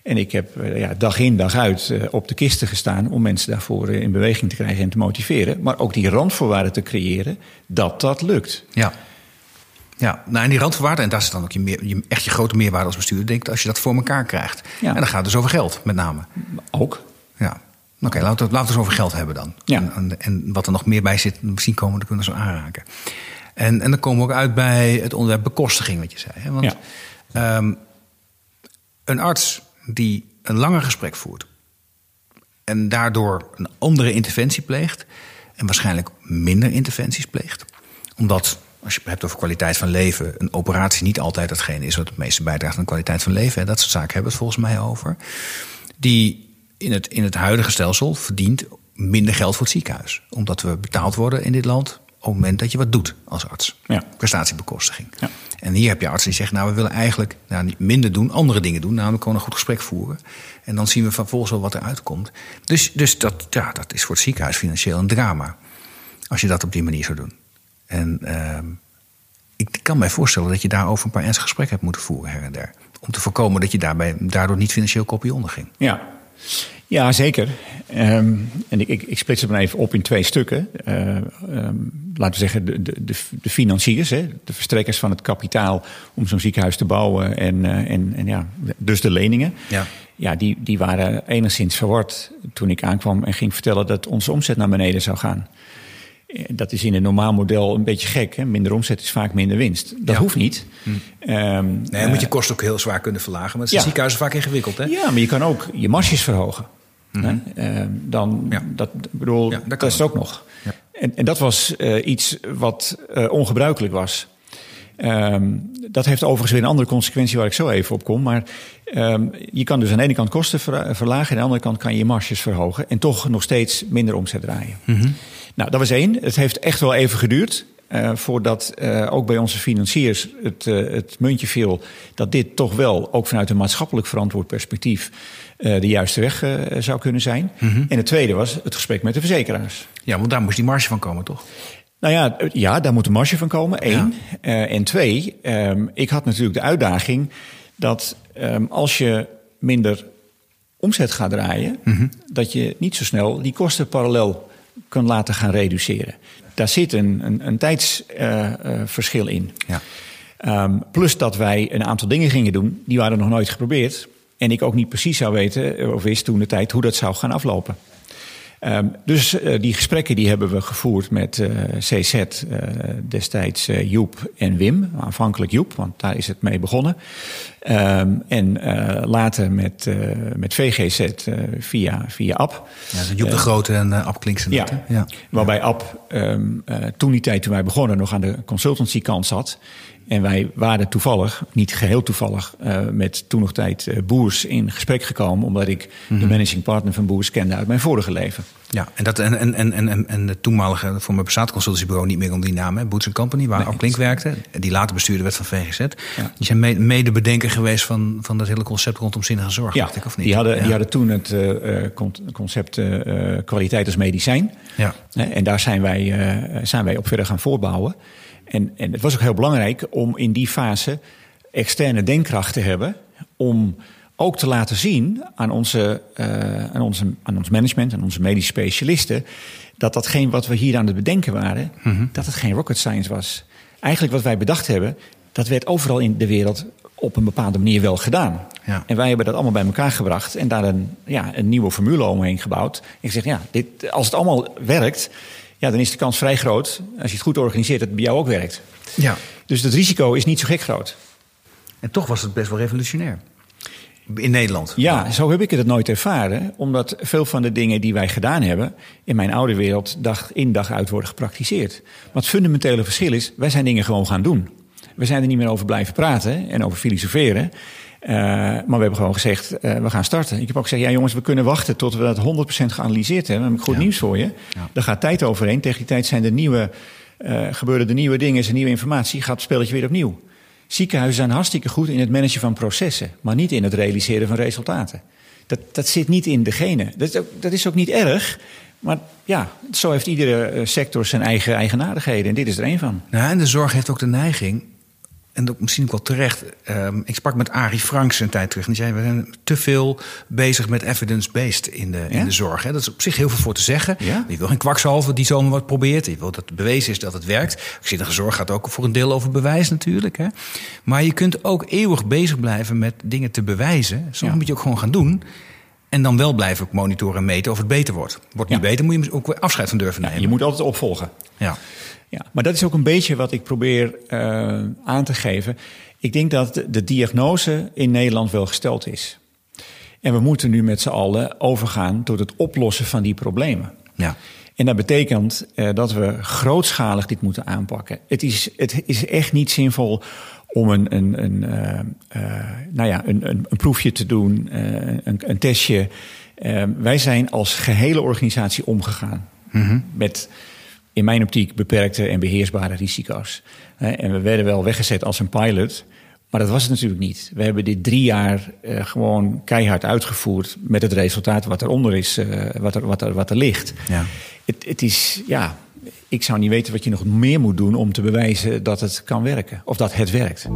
A: En ik heb uh, ja, dag in, dag uit uh, op de kisten gestaan om mensen daarvoor uh, in beweging te krijgen en te motiveren. Maar ook die randvoorwaarden te creëren dat dat lukt.
B: Ja. Ja, nou en die randvoorwaarden, en dat is dan ook je, meer, je echt je grote meerwaarde als bestuurder, denk ik, als je dat voor elkaar krijgt. Ja. En dan gaat het dus over geld, met name.
A: Ook.
B: Ja. Oké, okay, laten, we het eens over geld hebben dan.
A: Ja.
B: En, en, en, wat er nog meer bij zit, misschien komen we kunnen zo aanraken. En, en dan komen we ook uit bij het onderwerp bekostiging, wat je zei. Hè? Want
A: ja.
B: um, een arts die een langer gesprek voert en daardoor een andere interventie pleegt en waarschijnlijk minder interventies pleegt, omdat als je het hebt over kwaliteit van leven, een operatie niet altijd hetgene is wat het meeste bijdraagt aan kwaliteit van leven. Hè? Dat soort zaken hebben we het volgens mij over. Die in het, in het huidige stelsel verdient minder geld voor het ziekenhuis. Omdat we betaald worden in dit land op het moment dat je wat doet als arts.
A: Ja.
B: Prestatiebekostiging.
A: Ja.
B: En hier heb je artsen die zeggen, nou we willen eigenlijk nou, minder doen, andere dingen doen. Namelijk gewoon een goed gesprek voeren. En dan zien we vervolgens wel wat eruit komt. Dus, dus dat, ja, dat is voor het ziekenhuis financieel een drama. Als je dat op die manier zou doen. En ehm, ik kan mij voorstellen dat je daarover een paar ernstige gesprekken hebt moeten voeren her en der. Om te voorkomen dat je daarbij, daardoor niet financieel kopje onderging.
A: Ja, ja zeker. Ehm, en ik, ik, ik splits het maar even op in twee stukken. Uh, um, laten we zeggen, de, de, de financiers, hè, de verstrekkers van het kapitaal om zo'n ziekenhuis te bouwen. En, uh, en, en ja, dus de leningen.
B: Ja.
A: Ja, die, die waren enigszins verward toen ik aankwam en ging vertellen dat onze omzet naar beneden zou gaan. Dat is in een normaal model een beetje gek. Hè? Minder omzet is vaak minder winst. Dat
B: Ja.
A: hoeft niet.
B: Hm.
A: Ehm,
B: Nee, dan moet je kosten ook heel zwaar kunnen verlagen. Maar het is
A: Ja.
B: in ziekenhuizen vaak ingewikkeld, hè?
A: Ja, maar je kan ook je marges verhogen. Hè? Ehm, dan,
B: Ja.
A: dat, bedoel,
B: Ja, dat
A: is het ook nog.
B: Ja.
A: En, en dat was eh, iets wat eh, ongebruikelijk was. Ehm, dat heeft overigens weer een andere consequentie waar ik zo even op kom. Maar ehm, je kan dus aan de ene kant kosten ver- verlagen... en aan de andere kant kan je je marges verhogen... en toch nog steeds minder omzet draaien. Nou, dat was één. Het heeft echt wel even geduurd... eh, voordat ook bij onze financiers het, het muntje viel... dat dit toch wel, ook vanuit een maatschappelijk verantwoord perspectief... eh, de juiste weg eh, zou kunnen zijn. En het tweede was het gesprek met de verzekeraars.
B: Ja, want daar moest die marge van komen, toch?
A: Nou ja, eh, ja, daar moet een marge van komen, één. En twee, ehm, ik had natuurlijk de uitdaging dat ehm, als je minder omzet gaat draaien, dat je niet zo snel die kosten parallel kan laten gaan reduceren. Daar zit een, een, een tijdsverschil in.
B: Ja.
A: Ehm, plus dat wij een aantal dingen gingen doen, die waren nog nooit geprobeerd. En ik ook niet precies zou weten, eh, of wist toen de tijd, hoe dat zou gaan aflopen. Ehm, dus eh, die gesprekken die hebben we gevoerd met eh, CZ, destijds Joep en Wim. Aanvankelijk Joep, want daar is het mee begonnen. Ehm, en later met, met VGZ via, via App.
B: Ja, dus Joep de Grote en Ab Klinksen.
A: Ja,
B: ja.
A: waarbij App ehm, eh, toen die tijd toen wij begonnen nog aan de consultancy kant zat. En wij waren toevallig, niet geheel toevallig, eh, met toen nog tijd eh, Boers in gesprek gekomen. Omdat ik de managing partner van Boers kende uit mijn vorige leven.
B: Ja, en, dat, en, en, en, en, en de toenmalige, voor mijn bestaand consultancybureau niet meer onder die naam, hè, Boots Company, waar
A: Nee,
B: Klink werkte, die later bestuurder werd van VGZ.
A: Ja.
B: Die zijn me- medebedenker geweest van, van dat hele concept rondom zinnige zorg,
A: Ja,
B: ik, of niet?
A: die hadden,
B: ja.
A: die hadden toen het eh, con- concept kwaliteit als medicijn.
B: Ja.
A: En daar zijn wij, zijn wij op verder gaan voortbouwen. En, en het was ook heel belangrijk om in die fase externe denkkracht te hebben. Om ook te laten zien aan, onze, eh, aan, onze, aan ons management, aan onze medische specialisten. dat datgene wat we hier aan het bedenken waren, dat het geen rocket science was. Eigenlijk wat wij bedacht hebben, dat werd overal in de wereld op een bepaalde manier wel gedaan.
B: Ja.
A: En wij hebben dat allemaal bij elkaar gebracht en daar een, ja, een nieuwe formule omheen gebouwd. En gezegd, ja, dit, als het allemaal werkt, ja, dan is de kans vrij groot, als je het goed organiseert, dat het bij jou ook werkt.
B: ja.
A: Dus het risico is niet zo gek groot.
B: En toch was het best wel revolutionair. In Nederland.
A: Ja, zo heb ik het nooit ervaren, omdat veel van de dingen die wij gedaan hebben in mijn oude wereld dag in dag uit worden gepraktiseerd. Maar het fundamentele verschil is, wij zijn dingen gewoon gaan doen. We zijn er niet meer over blijven praten en over filosoferen. Uh, maar we hebben gewoon gezegd, uh, we gaan starten. Ik heb ook gezegd, ja jongens, we kunnen wachten tot we dat 100% geanalyseerd hebben. Dan heb ik goed
B: Ja.
A: nieuws voor je.
B: Ja.
A: Daar gaat tijd overheen. Tegen die tijd zijn er nieuwe, uh, gebeuren er nieuwe dingen, is er nieuwe informatie. Gaat het spelletje weer opnieuw. Ziekenhuizen zijn hartstikke goed in het managen van processen, maar niet in het realiseren van resultaten. Dat, dat zit niet in de genen. Dat, is ook- dat is ook niet erg, maar ja, zo heeft iedere eh, sector zijn eigen eigenaardigheden en dit is er één van.
B: Nou, en de zorg heeft ook de neiging, en dat misschien ook wel terecht. ehm, ik sprak met Arie Franks een tijd terug. En die zei: We zijn te veel bezig met evidence-based in de, in de zorg. Hè. Dat is op zich heel veel voor te zeggen.
A: Ja?
B: Je wil geen kwakzalver die zomaar wat probeert. Je wil dat het bewezen is dat het werkt. Zinnige zorg gaat ook voor een deel over bewijs natuurlijk. Hè. Maar je kunt ook eeuwig bezig blijven met dingen te bewijzen. Soms
A: Ja.
B: moet je ook gewoon gaan doen. En dan wel blijven monitoren en meten of het beter wordt. Wordt niet beter, moet je ook weer afscheid van durven nemen.
A: je moet altijd opvolgen.
B: Ja.
A: Ja, maar dat is ook een beetje wat ik probeer eh, aan te geven. Ik denk dat de, diagnose in Nederland wel gesteld is. En we moeten nu met z'n allen overgaan tot het oplossen van die problemen.
B: Ja.
A: En dat betekent eh, dat we grootschalig dit moeten aanpakken. Het is, het is echt niet zinvol om een, een, een, eh, nou ja, een, een, een proefje te doen, een, een testje. Wij zijn als gehele organisatie omgegaan met in mijn optiek beperkte en beheersbare risico's. En we werden wel weggezet als een pilot. Maar dat was het natuurlijk niet. We hebben dit drie jaar uh, gewoon keihard uitgevoerd met het resultaat wat eronder is, uh, wat, er, wat, er, wat er ligt. Ja. Het, het is, ja, ik zou niet weten wat je nog meer moet doen om te bewijzen dat het kan werken. Of dat het werkt.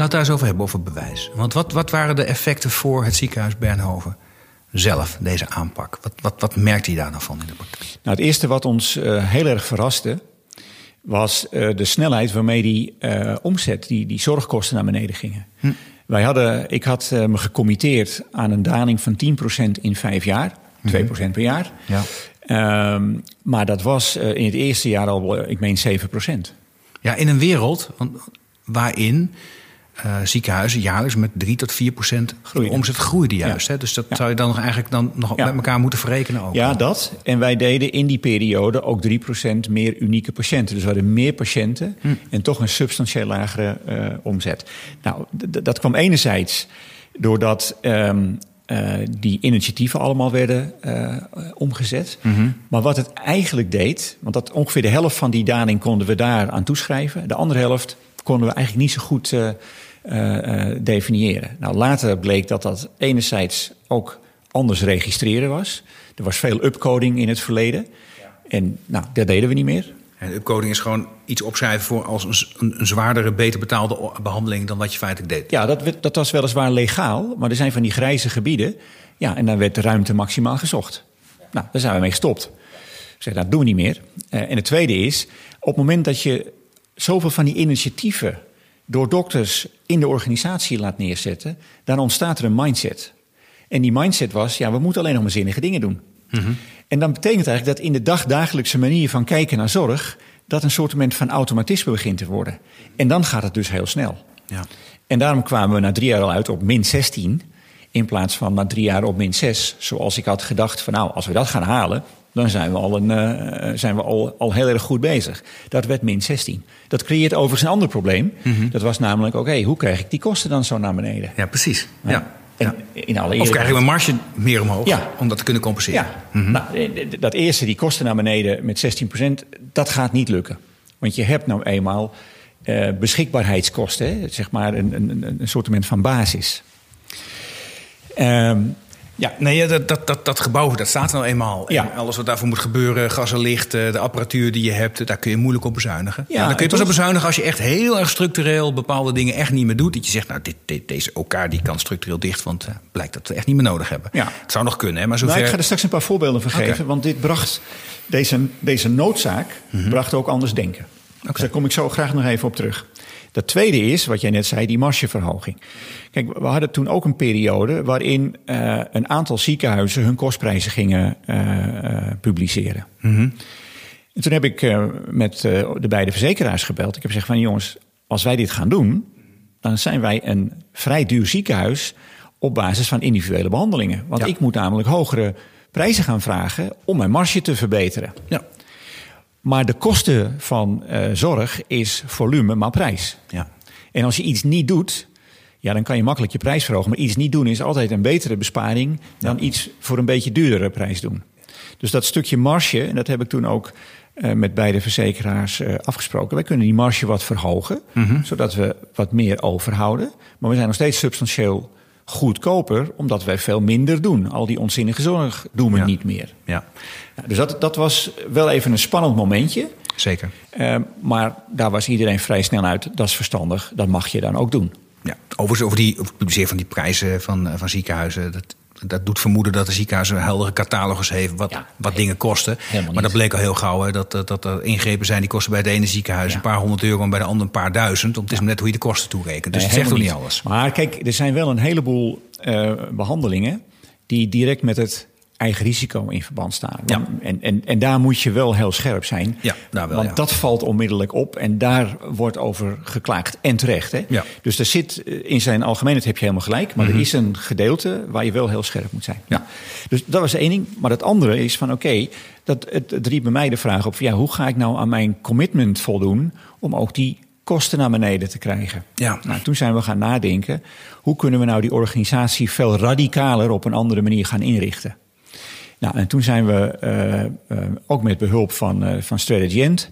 B: Laten we het daar eens over hebben, over bewijs. Want wat, wat waren de effecten voor het ziekenhuis Bernhoven zelf, deze aanpak? Wat, wat, wat merkte hij daar dan van in de praktijk?
A: Nou, het eerste wat ons uh, heel erg verraste... was uh, de snelheid waarmee die uh, omzet, die, die zorgkosten naar beneden gingen. Hm. Wij hadden, ik had me gecommitteerd aan een daling van 10% in vijf jaar. 2% mm -hmm. per jaar. Ja. Um, maar dat was in het eerste jaar al, ik meen, 7%.
B: Ja, in een wereld waarin uh, ziekenhuizen jaarlijks met 3 tot 4 procent omzet groeide juist. Ja. Hè? Dus dat ja. zou je dan nog eigenlijk dan nog ja. met elkaar moeten verrekenen ook.
A: Ja, dat. En wij deden in die periode ook 3 procent meer unieke patiënten. Dus we hadden meer patiënten hm. en toch een substantieel lagere uh, omzet. Nou, dat kwam enerzijds doordat um, uh, die initiatieven allemaal werden uh, omgezet. Mm -hmm. Maar wat het eigenlijk deed, want dat ongeveer de helft van die daling konden we daar aan toeschrijven. De andere helft konden we eigenlijk niet zo goed uh, definiëren. Nou, later bleek dat dat enerzijds ook anders registreren was. Er was veel upcoding in het verleden. En nou, dat deden we niet meer.
B: En upcoding is gewoon iets opschrijven voor als een, een, zwaardere, beter betaalde behandeling dan wat je feitelijk deed.
A: Ja, dat, dat was weliswaar legaal, maar er zijn van die grijze gebieden. Ja, en dan werd de ruimte maximaal gezocht. Nou, daar zijn we mee gestopt. Ik dat doen we niet meer. Uh, en het tweede is, op het moment dat je zoveel van die initiatieven door dokters in de organisatie laat neerzetten, dan ontstaat er een mindset. En die mindset was, ja, we moeten alleen nog maar zinnige dingen doen. Mm -hmm. En dan betekent eigenlijk dat in de dagdagelijkse manier van kijken naar zorg, dat een soort van automatisme begint te worden. En dan gaat het dus heel snel. Ja. En daarom kwamen we na drie jaar al uit op min 16, in plaats van na drie jaar op min 6. Zoals ik had gedacht van nou, als we dat gaan halen, dan zijn we al, een, uh, zijn we al, al heel erg goed bezig. Dat werd min 16. Dat creëert overigens een ander probleem. Mm -hmm. Dat was namelijk, oké, okay, hoe krijg ik die kosten dan zo naar beneden?
B: Ja, precies. Ja. ja. En in alle of krijg je een marge meer omhoog ja. om dat te kunnen compenseren?
A: Ja. Mm -hmm. nou, dat eerste, die kosten naar beneden met 16%, dat gaat niet lukken. Want je hebt nou eenmaal uh, beschikbaarheidskosten, hè? zeg maar een, een, een soort van basis.
B: Um, ja, nee, dat, dat, dat, dat gebouw dat staat nou eenmaal. Ja. En alles wat daarvoor moet gebeuren, gas en licht, de apparatuur die je hebt, daar kun je moeilijk op bezuinigen. Ja, dan kun je pas op bezuinigen als je echt heel erg structureel bepaalde dingen echt niet meer doet. Dat je zegt, nou, dit, dit, deze elkaar die kan structureel dicht, want uh, blijkt dat we echt niet meer nodig hebben. Ja. Het zou nog kunnen, hè, maar zover...
A: Nou, ik ga er straks een paar voorbeelden van geven, okay. want dit bracht, deze, deze noodzaak mm -hmm. bracht ook anders denken. Okay. Dus daar kom ik zo graag nog even op terug. Dat tweede is, wat jij net zei, die margeverhoging. Kijk, we hadden toen ook een periode waarin uh, een aantal ziekenhuizen hun kostprijzen gingen uh, uh, publiceren. Mm -hmm. En toen heb ik met de beide verzekeraars gebeld. Ik heb gezegd van jongens, als wij dit gaan doen, dan zijn wij een vrij duur ziekenhuis op basis van individuele behandelingen. Want ja. ik moet namelijk hogere prijzen gaan vragen om mijn marge te verbeteren. Ja. Maar de kosten van uh, zorg is volume maar prijs. Ja. En als je iets niet doet, ja, dan kan je makkelijk je prijs verhogen. Maar iets niet doen is altijd een betere besparing dan ja. iets voor een beetje duurdere prijs doen. Dus dat stukje marge, en dat heb ik toen ook uh, met beide verzekeraars uh, afgesproken. Wij kunnen die marge wat verhogen, mm -hmm. zodat we wat meer overhouden. Maar we zijn nog steeds substantieel goedkoper, omdat wij veel minder doen. Al die onzinnige zorg doen we ja. niet meer. Ja. Dus dat, dat was wel even een spannend momentje.
B: Zeker.
A: Uh, maar daar was iedereen vrij snel uit. Dat is verstandig, dat mag je dan ook doen.
B: Ja, overigens over die over publiceren van die prijzen van, van ziekenhuizen. Dat, dat doet vermoeden dat de ziekenhuis een heldere catalogus heeft wat, ja, wat dingen kosten. Maar dat bleek al heel gauw hè, dat, dat, dat er ingrepen zijn die kosten bij het ene ziekenhuis ja. een paar honderd euro en bij de andere een paar duizend. Het is net hoe je de kosten toerekent. Dus nee, het zegt toch niet alles.
A: Maar kijk, er zijn wel een heleboel uh, behandelingen die direct met het eigen risico in verband staan. Ja. En, en, en daar moet je wel heel scherp zijn. Ja, daar wel, want ja. dat valt onmiddellijk op en daar wordt over geklaagd. En terecht. Hè? Ja. Dus er zit in zijn algemeenheid heb je helemaal gelijk. Maar mm -hmm. er is een gedeelte waar je wel heel scherp moet zijn. Ja. Dus dat was één ding. Maar het andere is van oké, okay, dat het, het riep bij mij de vraag op: ja, hoe ga ik nou aan mijn commitment voldoen om ook die kosten naar beneden te krijgen.
B: Ja.
A: Nou, toen zijn we gaan nadenken, hoe kunnen we nou die organisatie veel radicaler op een andere manier gaan inrichten? Nou, en toen zijn we uh, ook met behulp van, uh, van Strategent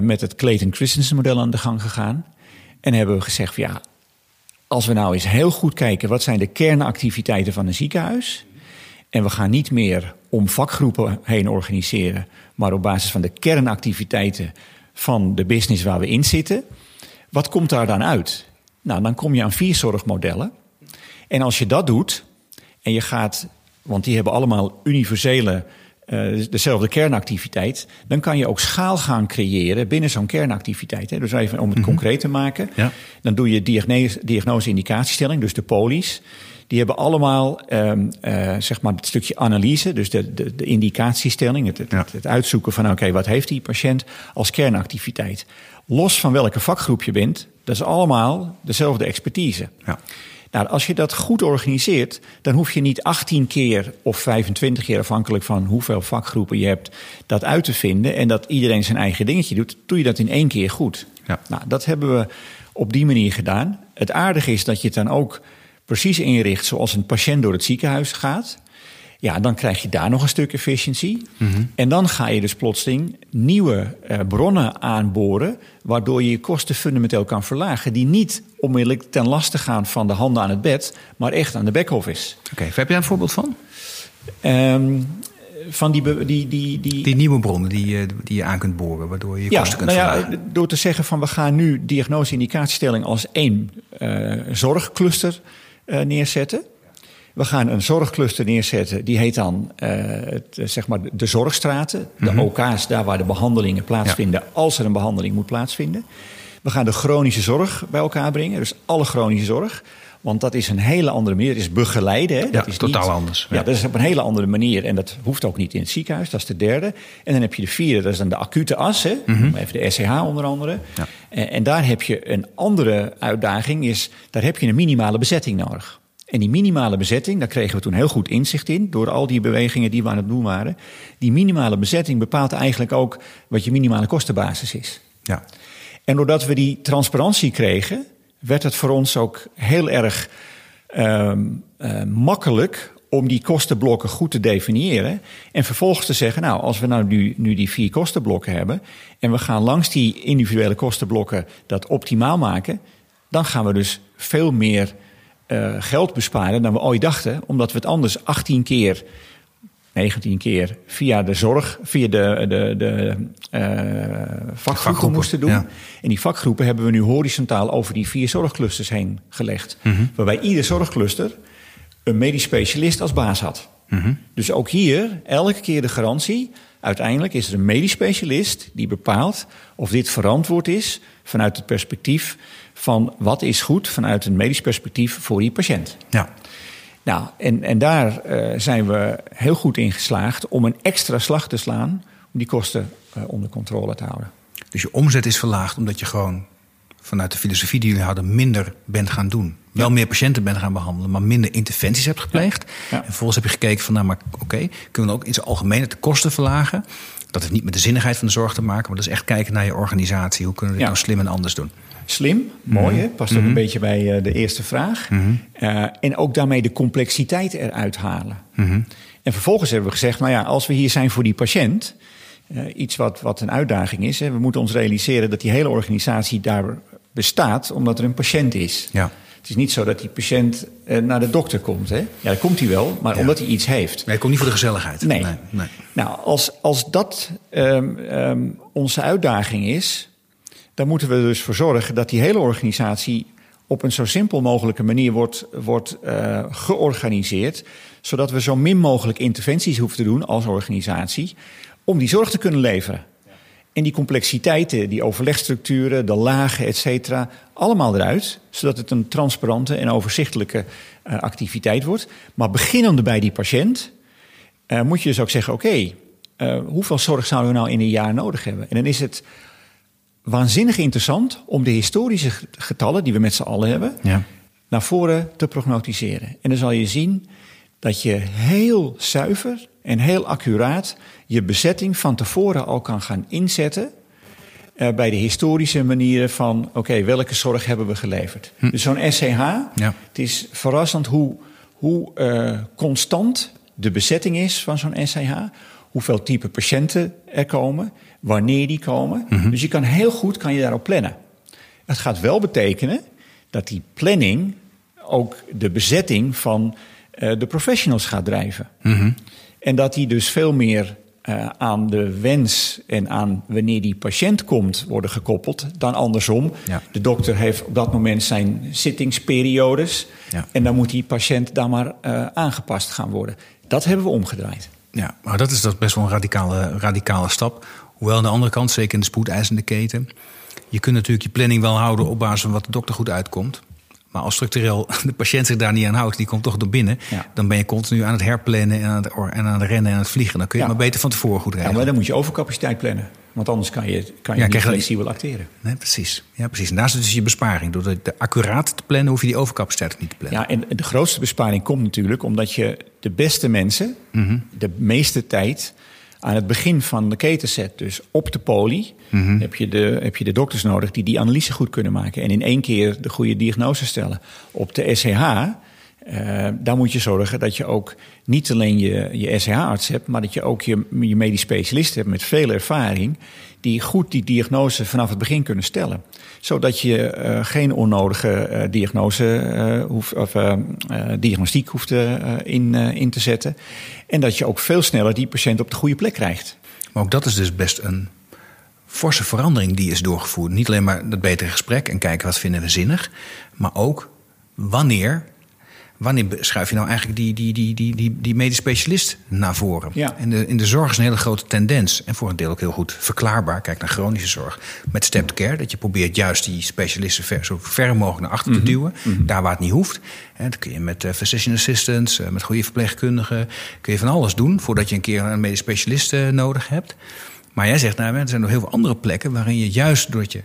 A: met het Clayton Christensen model aan de gang gegaan. En hebben we gezegd, van, ja, als we nou eens heel goed kijken, wat zijn de kernactiviteiten van een ziekenhuis? En we gaan niet meer om vakgroepen heen organiseren, maar op basis van de kernactiviteiten van de business waar we in zitten. Wat komt daar dan uit? Nou, dan kom je aan vier zorgmodellen. En als je dat doet en je gaat, want die hebben allemaal universele, uh, dezelfde kernactiviteit, dan kan je ook schaal gaan creëren binnen zo'n kernactiviteit. Hè. Dus even om het -hmm. concreet te maken,
B: ja.
A: dan doe je diagnose, diagnose-indicatiestelling, dus de polies. Die hebben allemaal um, uh, zeg maar het stukje analyse, dus de, de, de indicatiestelling, het, het,
B: Ja.
A: het uitzoeken van oké, wat heeft die patiënt als kernactiviteit. Los van welke vakgroep je bent, dat is allemaal dezelfde expertise.
B: Ja.
A: Nou, als je dat goed organiseert, dan hoef je niet 18 keer of 25 keer, afhankelijk van hoeveel vakgroepen je hebt, dat uit te vinden en dat iedereen zijn eigen dingetje doet. Doe je dat in één keer goed.
B: Ja.
A: Nou, dat hebben we op die manier gedaan. Het aardige is dat je het dan ook precies inricht zoals een patiënt door het ziekenhuis gaat. Ja, dan krijg je daar nog een stuk efficiëntie. En dan ga je dus plotseling nieuwe uh, bronnen aanboren, waardoor je je kosten fundamenteel kan verlagen, die niet onmiddellijk ten laste gaan van de handen aan het bed, maar echt aan de back-office.
B: Oké, okay, heb jij een voorbeeld van?
A: Um, van die, die, die, die,
B: die nieuwe bronnen die, je, die je aan kunt boren, waardoor je je
A: ja,
B: kosten kunt
A: nou
B: verlagen.
A: Ja, door te zeggen van we gaan nu diagnose-indicatiestelling als één uh, zorgcluster uh, neerzetten. We gaan een zorgcluster neerzetten, die heet dan uh, het, zeg maar de zorgstraten. De mm -hmm. OK's, daar waar de behandelingen plaatsvinden, ja. als er een behandeling moet plaatsvinden. We gaan de chronische zorg bij elkaar brengen, dus alle chronische zorg. Want dat is een hele andere manier. Het is begeleiden. Hè?
B: Ja,
A: dat is
B: totaal
A: niet,
B: anders.
A: Ja. ja. dat is op een hele andere manier. En dat hoeft ook niet in het ziekenhuis. Dat is de derde. En dan heb je de vierde, dat is dan de acute as. Hè? Mm -hmm. Even de SCH onder andere.
B: Ja.
A: En, en daar heb je een andere uitdaging. Is, daar heb je een minimale bezetting nodig. En die minimale bezetting, daar kregen we toen heel goed inzicht in... door al die bewegingen die we aan het doen waren. Die minimale bezetting bepaalt eigenlijk ook... wat je minimale kostenbasis is.
B: Ja.
A: En doordat we die transparantie kregen... werd het voor ons ook heel erg uh, uh, makkelijk om die kostenblokken goed te definiëren. En vervolgens te zeggen, nou, als we nou nu, nu die vier kostenblokken hebben... en we gaan langs die individuele kostenblokken dat optimaal maken... dan gaan we dus veel meer uh, geld besparen dan we ooit dachten... omdat we het anders 18 keer 19 keer via de zorg, via de, de, de uh, vakgroepen, vakgroepen, moesten doen.
B: Ja.
A: En die vakgroepen hebben we nu horizontaal over die vier zorgclusters heen gelegd.
B: Mhm.
A: Mm -hmm. Waarbij ieder zorgcluster een medisch specialist als baas had.
B: Mm -hmm.
A: Dus ook hier elke keer de garantie. Uiteindelijk is er een medisch specialist die bepaalt of dit verantwoord is vanuit het perspectief van wat is goed vanuit een medisch perspectief voor die patiënt.
B: Ja.
A: Nou, en, en daar uh, zijn we heel goed in geslaagd om een extra slag te slaan om die kosten uh, onder controle te houden.
B: Dus je omzet is verlaagd omdat je gewoon vanuit de filosofie die jullie hadden minder bent gaan doen. Ja. Wel meer patiënten bent gaan behandelen, maar minder interventies hebt gepleegd.
A: Ja. Ja.
B: En vervolgens heb je gekeken van, nou maar oké, okay, kunnen we ook in zijn algemeen de kosten verlagen? Dat heeft niet met de zinnigheid van de zorg te maken, maar dat is echt kijken naar je organisatie. Hoe kunnen we dit nou slim en anders doen?
A: Slim, mooi
B: Mhm.
A: hè? Past ook een beetje bij uh, de eerste vraag. Uh, en ook daarmee de complexiteit eruit halen.
B: Mhm.
A: En vervolgens hebben we gezegd, nou ja, als we hier zijn voor die patiënt... Uh, iets wat, wat een uitdaging is. Hè, we moeten ons realiseren dat die hele organisatie daar bestaat... omdat er een patiënt is.
B: Ja.
A: Het is niet zo dat die patiënt uh, naar de dokter komt. Hè? Ja, dat komt hij wel, maar
B: Ja.
A: omdat hij iets heeft.
B: Nee, ik kom niet voor de gezelligheid.
A: Nee.
B: nee, nee.
A: Nou, als, als dat um, um, onze uitdaging is, dan moeten we dus voor zorgen dat die hele organisatie op een zo simpel mogelijke manier wordt, wordt uh, georganiseerd, zodat we zo min mogelijk interventies hoeven te doen als organisatie om die zorg te kunnen leveren. En die complexiteiten, die overlegstructuren, de lagen, et cetera, allemaal eruit, zodat het een transparante en overzichtelijke uh, activiteit wordt. Maar beginnende bij die patiënt, uh, moet je dus ook zeggen: oké, hoeveel zorg zouden we nou in een jaar nodig hebben? En dan is het waanzinnig interessant om de historische getallen die we met z'n allen hebben,
B: Ja.
A: naar voren te prognosticeren. En dan zal je zien dat je heel zuiver en heel accuraat je bezetting van tevoren al kan gaan inzetten. eh, bij de historische manieren van... oké, welke zorg hebben we geleverd?
B: Hm.
A: Dus zo'n SCH,
B: Ja.
A: het is verrassend hoe, hoe eh, constant de bezetting is van zo'n SCH... hoeveel type patiënten er komen, wanneer die komen.
B: Mhm.
A: Dus je kan heel goed kan je daarop plannen. Het gaat wel betekenen dat die planning ook de bezetting van eh, de professionals gaat drijven.
B: Mhm.
A: En dat die dus veel meer eh, aan de wens en aan wanneer die patiënt komt worden gekoppeld dan andersom.
B: Ja.
A: De dokter heeft op dat moment zijn zittingsperiodes
B: Ja.
A: en dan moet die patiënt daar maar eh, aangepast gaan worden. Dat hebben we omgedraaid.
B: Ja, maar dat is dat best wel een radicale, radicale stap. Hoewel aan de andere kant, zeker in de spoedeisende keten... je kunt natuurlijk je planning wel houden op basis van wat de dokter goed uitkomt. Maar als structureel de patiënt zich daar niet aan houdt, die komt toch door binnen...
A: Ja.
B: dan ben je continu aan het herplannen en aan het, or- en aan het rennen en aan het vliegen. Dan kun je
A: Ja.
B: maar beter van tevoren goed
A: Ja,
B: regelen.
A: maar dan moet je overcapaciteit plannen. Want anders kan je, kan je
B: Ja,
A: niet flexibel acteren.
B: Nee, precies. Ja, precies. En daar zit dus je besparing. Door de, accuraat te plannen, hoef je die overcapaciteit niet te plannen.
A: Ja, en de grootste besparing komt natuurlijk omdat je de beste mensen
B: Mhm.
A: de meeste tijd aan het begin van de keten zet. Dus op de poli
B: Mhm.
A: heb, je de, heb je de dokters nodig die die analyse goed kunnen maken en in één keer de goede diagnose stellen. Op de SCH, eh daar moet je zorgen dat je ook niet alleen je, je SCH-arts hebt, maar dat je ook je, je medisch specialist hebt met veel ervaring, die goed die diagnose vanaf het begin kunnen stellen. Zodat je eh, geen onnodige eh, diagnose, of, diagnostiek hoeft in, in te zetten. En dat je ook veel sneller die patiënt op de goede plek krijgt.
B: Maar ook dat is dus best een forse verandering die is doorgevoerd. Niet alleen maar dat betere gesprek en kijken wat vinden we zinnig, maar ook wanneer. Wanneer schuif je nou eigenlijk die, die, die, die, die, die medisch specialist naar voren?
A: Ja.
B: In, de, in de zorg is een hele grote tendens. En voor een deel ook heel goed verklaarbaar. Kijk naar chronische zorg. Met stepped care. Dat je probeert juist die specialisten ver, zo ver mogelijk naar achter te duwen. Daar waar het niet hoeft. En dat kun je met eh, physician assistants, eh, met goede verpleegkundigen. Kun je van alles doen voordat je een keer een medisch specialist eh, nodig hebt. Maar jij zegt, nou, er zijn nog heel veel andere plekken waarin je juist doordat je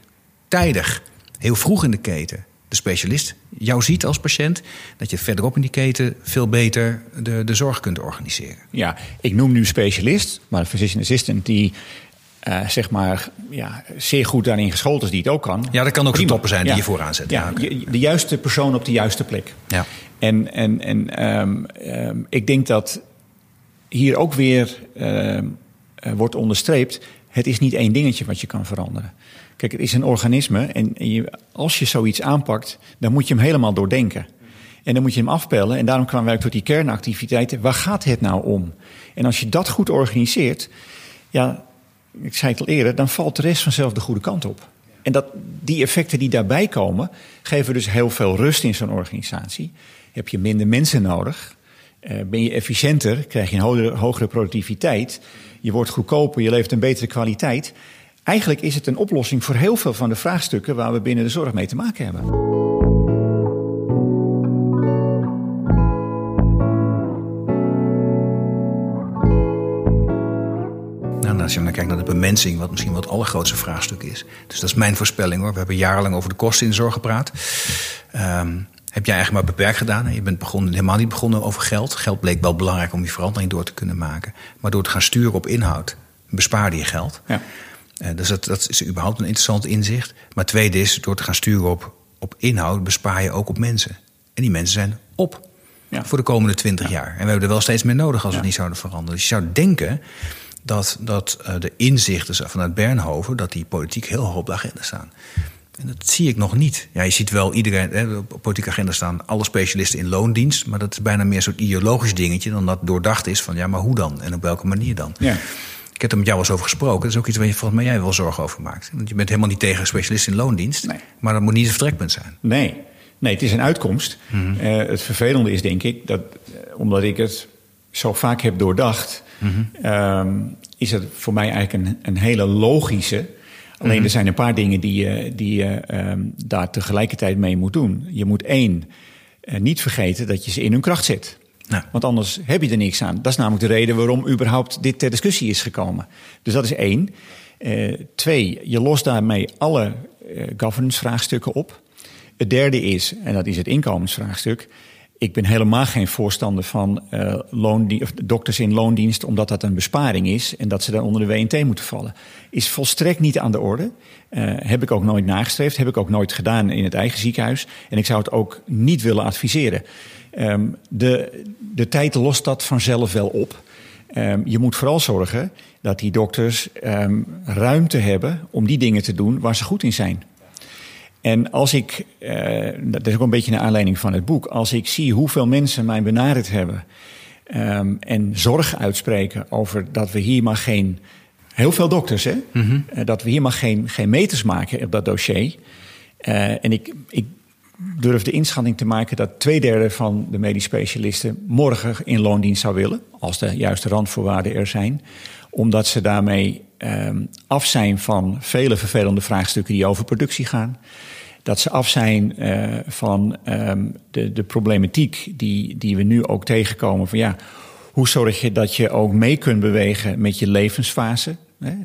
B: tijdig, heel vroeg in de keten, de specialist jou ziet als patiënt, dat je verderop in die keten veel beter de, de zorg kunt organiseren.
A: Ja, ik noem nu specialist, maar een physician assistant die eh, zeg maar ja, zeer goed daarin geschoold is, die het ook kan.
B: Ja, dat kan ook een topper zijn die
A: Ja.
B: je vooraan zet.
A: Ja, de juiste persoon op de juiste plek.
B: Ja.
A: En, en, en ehm, ehm, ik denk dat hier ook weer ehm, eh, wordt onderstreept: het is niet één dingetje wat je kan veranderen. Kijk, het is een organisme en als je zoiets aanpakt, dan moet je hem helemaal doordenken. En dan moet je hem afpellen. En daarom kwamen wij tot die kernactiviteiten. Waar gaat het nou om? En als je dat goed organiseert, ja, ik zei het al eerder, dan valt de rest vanzelf de goede kant op. En dat, die effecten die daarbij komen, geven dus heel veel rust in zo'n organisatie. Heb je minder mensen nodig, eh, ben je efficiënter, krijg je een hogere productiviteit, je wordt goedkoper, je levert een betere kwaliteit. Eigenlijk is het een oplossing voor heel veel van de vraagstukken waar we binnen de zorg mee te maken hebben.
B: Nou, als je dan kijkt naar de bemensing, wat misschien wel het allergrootste vraagstuk is. Dus dat is mijn voorspelling hoor. We hebben jarenlang over de kosten in de zorg gepraat. Ehm, heb jij eigenlijk maar beperkt gedaan. Je bent begonnen, helemaal niet begonnen over geld. Geld bleek wel belangrijk om die verandering door te kunnen maken. Maar door te gaan sturen op inhoud, bespaarde je geld.
A: Ja.
B: Eh, dus dat, dat is überhaupt een interessant inzicht. Maar tweede is, door te gaan sturen op, op inhoud, bespaar je ook op mensen. En die mensen zijn op
A: Ja.
B: voor de komende twintig jaar. En we hebben er wel steeds meer nodig als we
A: Ja.
B: niet zouden veranderen. Dus je zou denken dat, dat eh, de inzichten vanuit Bernhoven... dat die politiek heel hoog op de agenda staan. En dat zie ik nog niet. Ja, je ziet wel iedereen, hè, op de politieke agenda staan alle specialisten in loondienst. Maar dat is bijna meer zo'n ideologisch dingetje dan dat doordacht is van ja, maar hoe dan? En op welke manier dan?
A: Ja.
B: Ik heb er met jou wel eens over gesproken. Dat is ook iets waar je volgens mij jij wel zorgen over maakt. Want je bent helemaal niet tegen specialisten in loondienst.
A: Nee.
B: Maar dat moet niet het vertrekpunt zijn.
A: Nee, nee het is een uitkomst. Eh, het vervelende is denk ik dat, eh, omdat ik het zo vaak heb doordacht, ehm, is het voor mij eigenlijk een, een hele logische. Alleen er zijn een paar dingen die je, die je ehm, daar tegelijkertijd mee moet doen. Je moet één, eh, niet vergeten dat je ze in hun kracht zet. Want anders heb je er niks aan. Dat is namelijk de reden waarom überhaupt dit ter discussie is gekomen. Dus dat is één. Eh, twee, je lost daarmee alle eh, governance vraagstukken op. Het derde is, en dat is het inkomensvraagstuk. ik ben helemaal geen voorstander van loondien- of dokters in loondienst, omdat dat een besparing is en dat ze dan onder de WNT moeten vallen. Is volstrekt niet aan de orde. Heb ik ook nooit nagestreefd, heb ik ook nooit gedaan in het eigen ziekenhuis. En ik zou het ook niet willen adviseren. Um, de, de tijd lost dat vanzelf wel op. Um, je moet vooral zorgen dat die dokters um, ruimte hebben om die dingen te doen waar ze goed in zijn. En als ik, uh, dat is ook een beetje naar aanleiding van het boek, als ik zie hoeveel mensen mij benaderd hebben um, en zorg uitspreken over dat we hier maar geen, heel veel dokters, hè, mm -hmm. uh, dat we hier maar geen, geen meters maken op dat dossier. Uh, en ik, ik durf de inschatting te maken dat twee derde van de medisch specialisten morgen in loondienst zou willen, als de juiste randvoorwaarden er zijn, omdat ze daarmee um, af zijn van vele vervelende vraagstukken die over productie gaan. Dat ze af zijn uh, van um, de, de problematiek die, die we nu ook tegenkomen. Van ja, hoe zorg je dat je ook mee kunt bewegen met je levensfase?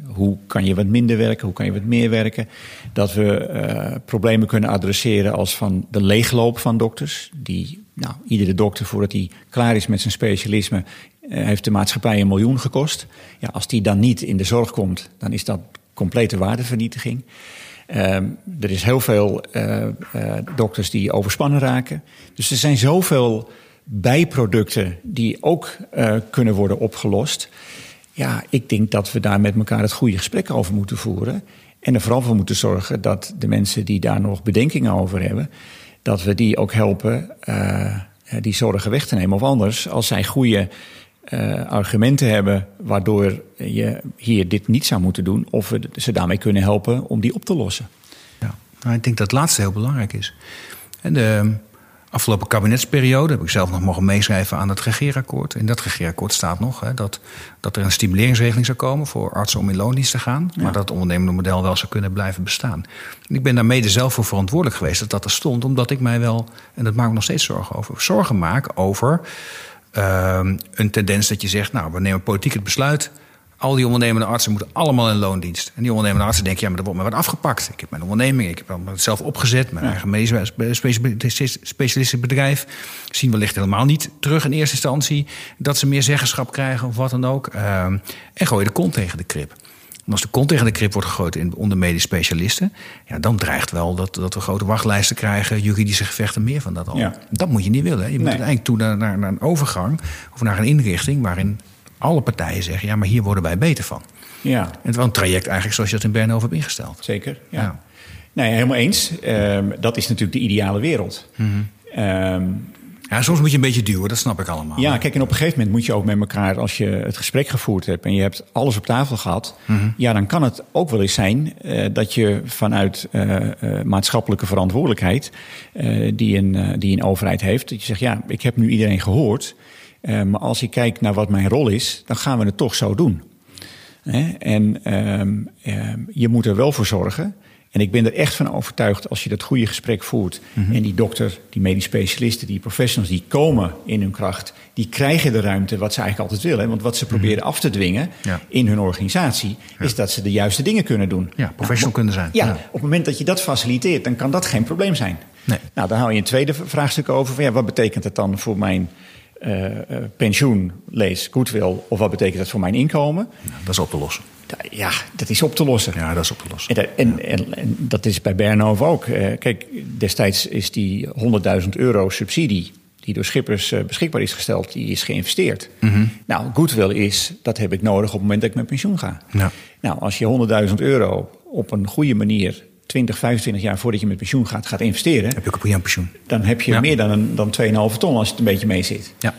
A: Hoe kan je wat minder werken? Hoe kan je wat meer werken? Dat we uh, problemen kunnen adresseren als van de leegloop van dokters. Die, nou, iedere dokter voordat hij klaar is met zijn specialisme uh, heeft de maatschappij een miljoen gekost. Ja, als die dan niet in de zorg komt, dan is dat complete waardevernietiging. Um, er is heel veel uh, dokters die overspannen raken. Dus er zijn zoveel bijproducten die ook kunnen worden opgelost. Ja, ik denk dat we daar met elkaar het goede gesprek over moeten voeren. En er vooral voor moeten zorgen dat de mensen die daar nog bedenkingen over hebben, dat we die ook helpen die zorgen weg te nemen. Of anders, als zij goede uh, argumenten hebben waardoor je hier dit niet zou moeten doen, of we ze daarmee kunnen helpen om die op te lossen.
B: Ja, nou, ik denk dat het laatste heel belangrijk is. En de afgelopen kabinetsperiode heb ik zelf nog mogen meeschrijven aan het regeerakkoord. In dat regeerakkoord staat nog hè, dat, dat er een stimuleringsregeling zou komen voor artsen om in loondienst te gaan, ja. maar dat het ondernemende model wel zou kunnen blijven bestaan. En ik ben daar mede zelf voor verantwoordelijk geweest dat dat er stond, omdat ik mij wel, en dat maak ik nog steeds zorgen over, zorgen maak over uh, een tendens dat je zegt, nou, we nemen politiek het besluit. Al die ondernemende artsen moeten allemaal in loondienst. En die ondernemende artsen denken, ja, maar er wordt me wat afgepakt. Ik heb mijn onderneming, ik heb het zelf opgezet, mijn ja. eigen medisch specialistenbedrijf. Zien wellicht helemaal niet terug in eerste instantie dat ze meer zeggenschap krijgen of wat dan ook. Uh, en gooi de kont tegen de krip. En als de kont tegen de krip wordt gegooid in, onder medisch specialisten, ja, dan dreigt wel dat, dat we grote wachtlijsten krijgen, juridische gevechten, meer van dat al. Ja. Dat moet je niet willen. Je moet nee. uiteindelijk toe naar, naar, naar, een overgang of naar een inrichting waarin alle partijen zeggen: ja, maar hier worden wij beter van. Ja. En het wel een traject eigenlijk zoals je dat in Bernhoven hebt ingesteld.
A: Zeker. Ja. ja. Nee, helemaal eens. Um, dat is natuurlijk de ideale wereld. Mm
B: -hmm. um, ja, soms moet je een beetje duwen, dat snap ik allemaal.
A: Ja, kijk, en op een gegeven moment moet je ook met elkaar, als je het gesprek gevoerd hebt en je hebt alles op tafel gehad, mm -hmm. ja, dan kan het ook wel eens zijn uh, dat je vanuit uh, uh, maatschappelijke verantwoordelijkheid die, een, die een overheid heeft, dat je zegt, ja, ik heb nu iedereen gehoord, maar als ik kijk naar wat mijn rol is, dan gaan we het toch zo doen. En um, je moet er wel voor zorgen en ik ben er echt van overtuigd als je dat goede gesprek voert. Mm -hmm. En die dokter, die medisch specialisten, die professionals, die komen in hun kracht. Die krijgen de ruimte wat ze eigenlijk altijd willen. Want wat ze proberen mm -hmm. af te dwingen ja. in hun organisatie, ja. is dat ze de juiste dingen kunnen doen.
B: Ja, professional nou, kunnen zijn.
A: Ja, ja, op het moment dat je dat faciliteert, dan kan dat geen probleem zijn. Nee. Nou, dan hou je een tweede vraagstuk over. Van, ja, wat betekent het dan voor mijn uh, uh, pensioen, lees, goodwill, of wat betekent dat voor mijn inkomen?
B: dat is op te lossen.
A: Ja, dat is op te lossen.
B: Ja, dat is op te lossen.
A: En, en, en, en dat is bij Bernhoven ook. Uh, kijk, destijds is die 100.000 euro subsidie die door Schippers beschikbaar is gesteld, die is geïnvesteerd. Mm -hmm. Nou, goodwill is, dat heb ik nodig op het moment dat ik met pensioen ga. Ja. Nou, als je 100.000 euro op een goede manier 20, 25 jaar voordat je met pensioen gaat, gaat investeren.
B: Heb je ook een pensioen.
A: Dan heb je ja. meer dan, een, dan 2,5 ton als het een beetje mee zit. Ja.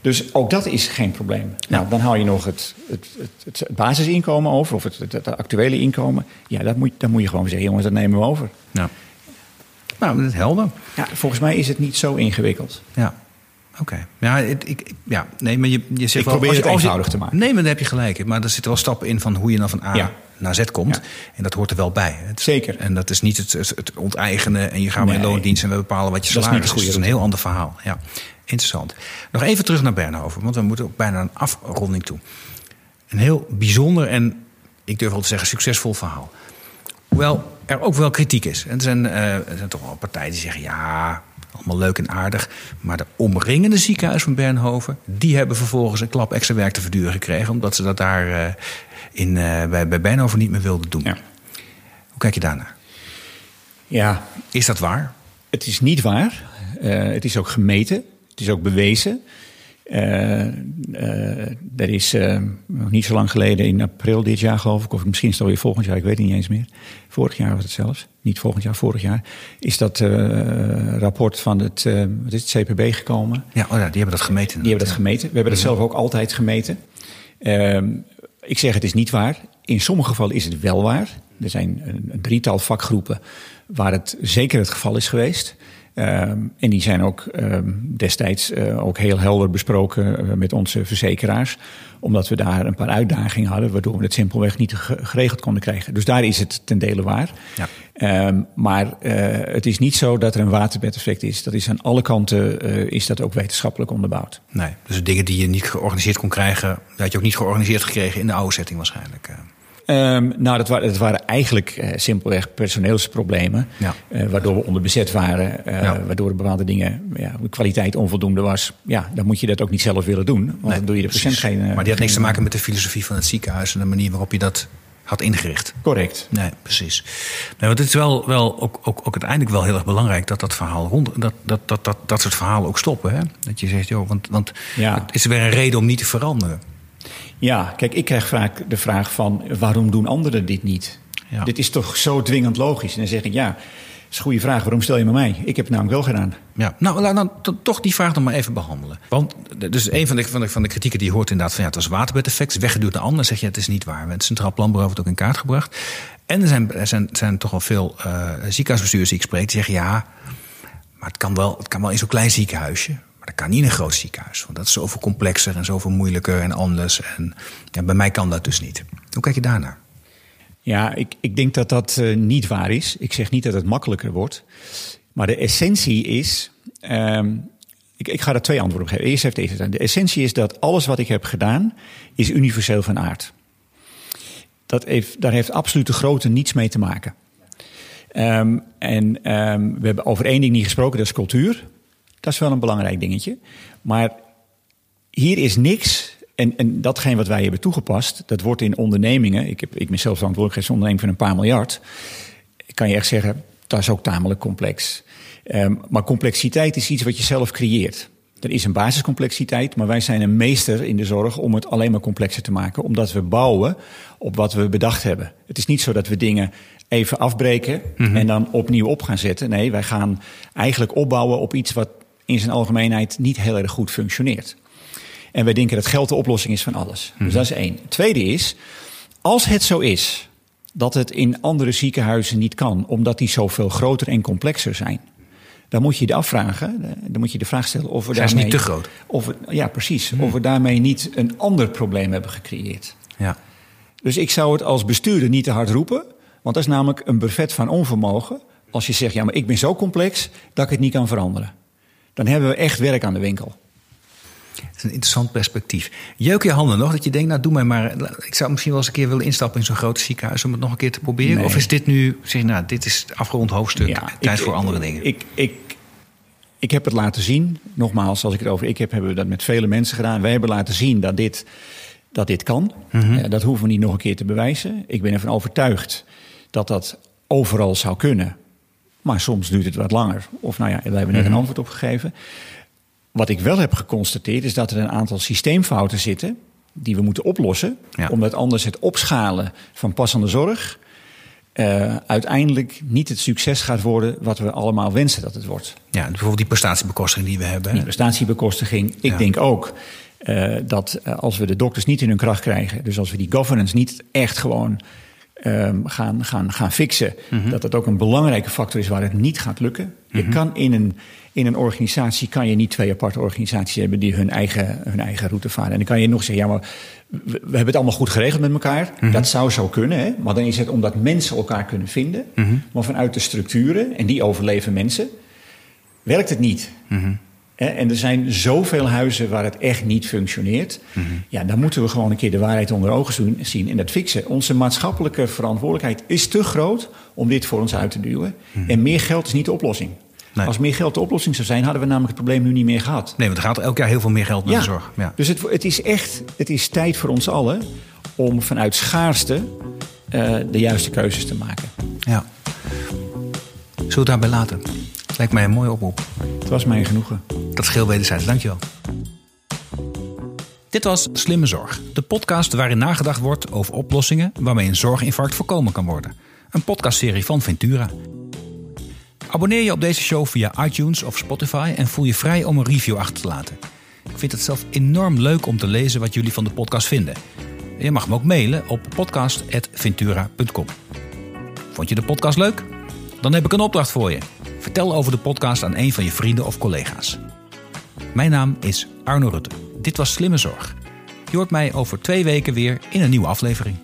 A: Dus ook dat is geen probleem. Ja. Nou, dan hou je nog het, het, het, het basisinkomen over, of het, het, actuele inkomen. Ja, dat moet, dan moet je gewoon zeggen, jongens, dat nemen we over.
B: Ja. Nou, dat is helder.
A: Ja, volgens mij is het niet zo ingewikkeld.
B: Ja. Oké. Okay. Ja, ik, ja, nee, maar je, je zegt
A: ik wel, probeer het eenvoudig te maken.
B: Nee, maar dan heb je gelijk. Maar er zitten wel stappen in van hoe je dan van A ja. naar Z komt. Ja. En dat hoort er wel bij. Het,
A: Zeker.
B: En dat is niet het, het onteigenen en je gaat nee. in loondienst en we bepalen wat je salaris is. Dat is een heel ander verhaal. Ja. Interessant. Nog even terug naar Bernhoven, want we moeten ook bijna een afronding toe. Een heel bijzonder en, ik durf wel te zeggen, succesvol verhaal. Hoewel er ook wel kritiek is. En er zijn, uh, er zijn toch wel partijen die zeggen: ja, allemaal leuk en aardig. Maar de omringende ziekenhuis van Bernhoven... die hebben vervolgens een klap extra werk te verduren gekregen... omdat ze dat daar uh, in, uh, bij, bij Bernhoven niet meer wilden doen. Ja. Hoe kijk je daarnaar?
A: Ja.
B: Is dat waar?
A: Het is niet waar. Uh, het is ook gemeten. Het is ook bewezen. Uh, uh, er is uh, nog niet zo lang geleden, in april dit jaar geloof ik, of misschien is het alweer volgend jaar, ik weet het niet eens meer. Vorig jaar was het zelfs, niet volgend jaar, vorig jaar, is dat rapport van het, wat is het CPB gekomen.
B: Ja, oh ja, die hebben dat gemeten.
A: Die hebben dat gemeten. We hebben dat zelf ook altijd gemeten. Ehm, ik zeg het is niet waar. In sommige gevallen is het wel waar. Er zijn een, een drietal vakgroepen waar het zeker het geval is geweest. Um, en die zijn ook um, destijds uh, ook heel helder besproken uh, met onze verzekeraars. Omdat we daar een paar uitdagingen hadden, waardoor we het simpelweg niet geregeld konden krijgen. Dus daar is het ten dele waar. Ja. Um, maar uh, het is niet zo dat er een waterbedeffect is. Dat is aan alle kanten is dat ook wetenschappelijk onderbouwd.
B: Nee, dus de dingen die je niet georganiseerd kon krijgen, had je ook niet georganiseerd gekregen in de oude setting waarschijnlijk.
A: Um, nou, dat, waren, dat waren eigenlijk uh, simpelweg personeelsproblemen. Ja. Uh, waardoor we onderbezet waren. Uh, ja. Waardoor bepaalde dingen, ja, de kwaliteit onvoldoende was. Ja, dan moet je dat ook niet zelf willen doen. Want nee, dan doe je de patiënt geen.
B: maar die had niks te maken met de filosofie van het ziekenhuis en de manier waarop je dat had ingericht.
A: Correct.
B: Nee, precies. Nee, want het is wel, wel ook, ook, ook uiteindelijk wel heel erg belangrijk dat dat verhaal rond. Dat, dat, dat, dat, dat soort verhalen ook stoppen. Hè? Dat je zegt, joh, want, want ja. het is weer een reden om niet te veranderen.
A: Ja, kijk, ik krijg vaak de vraag van waarom doen anderen dit niet? Ja. Dit is toch zo dwingend logisch? En dan zeg ik ja, dat is een goede vraag. Waarom stel je me mij? Ik heb het namelijk wel gedaan.
B: Ja, nou, laat dan toch die vraag dan maar even behandelen. Want dus een van de, van de, van de kritieken die je hoort inderdaad van ja, het was waterbedeffect, weggeduwd naar anderen. zeg je het is niet waar. Het Centraal Planbureau heeft het ook in kaart gebracht. En er zijn, er zijn, zijn toch wel veel uh, ziekenhuisbestuurders die ik spreek die zeggen ja, maar het kan wel, het kan wel in zo'n klein ziekenhuisje. Dat kan niet in een groot ziekenhuis. Want dat is zoveel complexer en zoveel moeilijker en anders. En bij mij kan dat dus niet. Hoe kijk je daarnaar?
A: Ja, ik, ik denk dat dat uh, niet waar is. Ik zeg niet dat het makkelijker wordt. Maar de essentie is. Um, ik, ik, ga daar twee antwoorden op geven. Eerst heeft deze. De essentie is dat alles wat ik heb gedaan. is universeel van aard. Dat heeft, daar heeft absoluut de grootte niets mee te maken. Um, en um, we hebben over één ding niet gesproken, dat is cultuur. Dat is wel een belangrijk dingetje. Maar hier is niks. En, en datgene wat wij hebben toegepast, dat wordt in ondernemingen. Ik, heb, ik ben zelf verantwoordelijk een onderneming van een paar miljard. Kan je echt zeggen, dat is ook tamelijk complex. Um, maar complexiteit is iets wat je zelf creëert. Er is een basiscomplexiteit, maar wij zijn een meester in de zorg om het alleen maar complexer te maken, omdat we bouwen op wat we bedacht hebben. Het is niet zo dat we dingen even afbreken mm -hmm. en dan opnieuw op gaan zetten. Nee, wij gaan eigenlijk opbouwen op iets wat in zijn algemeenheid niet heel erg goed functioneert. En wij denken dat geld de oplossing is van alles. Dus dat is één. Tweede is, als het zo is dat het in andere ziekenhuizen niet kan, omdat die zoveel groter en complexer zijn, dan moet je de afvragen, dan moet je de vraag stellen of we
B: zijn
A: daarmee.
B: niet te groot.
A: Of we, ja, precies. Of we daarmee niet een ander probleem hebben gecreëerd.
B: Ja.
A: Dus ik zou het als bestuurder niet te hard roepen, want dat is namelijk een buffet van onvermogen. Als je zegt, ja, maar ik ben zo complex dat ik het niet kan veranderen dan hebben we echt werk aan de winkel.
B: Het is een interessant perspectief. Jeuk je handen nog dat je denkt, nou doe mij maar. Ik zou misschien wel eens een keer willen instappen in zo'n groot ziekenhuis om het nog een keer te proberen. Nee. Of is dit nu, zeg nou, dit is het afgerond hoofdstuk, ja, tijd ik, voor andere dingen?
A: Ik, ik, ik heb het laten zien. Nogmaals, als ik het over ik heb, hebben we dat met vele mensen gedaan. Wij hebben laten zien dat dit, dat dit kan. Mm -hmm. dat hoeven we niet nog een keer te bewijzen. Ik ben ervan overtuigd dat dat overal zou kunnen. Maar soms duurt het wat langer. Of nou ja, daar hebben we net een mhm. antwoord op gegeven. Wat ik wel heb geconstateerd is dat er een aantal systeemfouten zitten die we moeten oplossen. Ja. Omdat anders het opschalen van passende zorg uh, uiteindelijk niet het succes gaat worden wat we allemaal wensen dat het wordt.
B: Ja, bijvoorbeeld die prestatiebekostiging die we hebben.
A: Die prestatiebekostiging. Ik ja. denk ook uh, dat uh, als we de dokters niet in hun kracht krijgen, dus als we die governance niet echt gewoon um, gaan, gaan, gaan fixen. Mm -hmm. Dat dat ook een belangrijke factor is waar het niet gaat lukken. Mm -hmm. Je mhm. kan in een, in een organisatie kan je niet twee aparte organisaties hebben die hun eigen, hun eigen route varen. En dan kan je nog zeggen, ja, maar we, we hebben het allemaal goed geregeld met elkaar. Mm -hmm. Dat zou zo kunnen, hè? maar dan is het omdat mensen elkaar kunnen vinden. Mhm. Maar vanuit de structuren, en die overleven mensen, werkt het niet. Mhm. En er zijn zoveel huizen waar het echt niet functioneert. Mm -hmm. Ja, dan moeten we gewoon een keer de waarheid onder ogen zien en dat fixen. Onze maatschappelijke verantwoordelijkheid is te groot om dit voor ons uit te duwen. Mm -hmm. En meer geld is niet de oplossing.
B: Nee.
A: Als meer geld de oplossing zou zijn, hadden we namelijk het probleem nu niet meer gehad.
B: Nee, want er gaat elk jaar heel veel meer geld naar de zorg. Ja.
A: Dus het, het is echt het is tijd voor ons allen om vanuit schaarste eh, de juiste keuzes te maken.
B: ja. Zullen we het daarbij laten? Lijkt mij een mooie oproep.
A: Het was mij een genoegen.
B: Dat scheelt wederzijds. Dankjewel. Dit was Slimme Zorg, de podcast waarin nagedacht wordt over oplossingen waarmee een zorginfarct voorkomen kan worden. Een podcastserie van Ventura. Abonneer je op deze show via iTunes of Spotify en voel je vrij om een review achter te laten. Ik vind het zelf enorm leuk om te lezen wat jullie van de podcast vinden. Je mag me ook mailen op podcast.ventura.com. Vond je de podcast leuk? Dan heb ik een opdracht voor je. Vertel over de podcast aan een van je vrienden of collega's. Mijn naam is Arno Rutte. Dit was Slimme Zorg. Je hoort mij over twee weken weer in een nieuwe aflevering.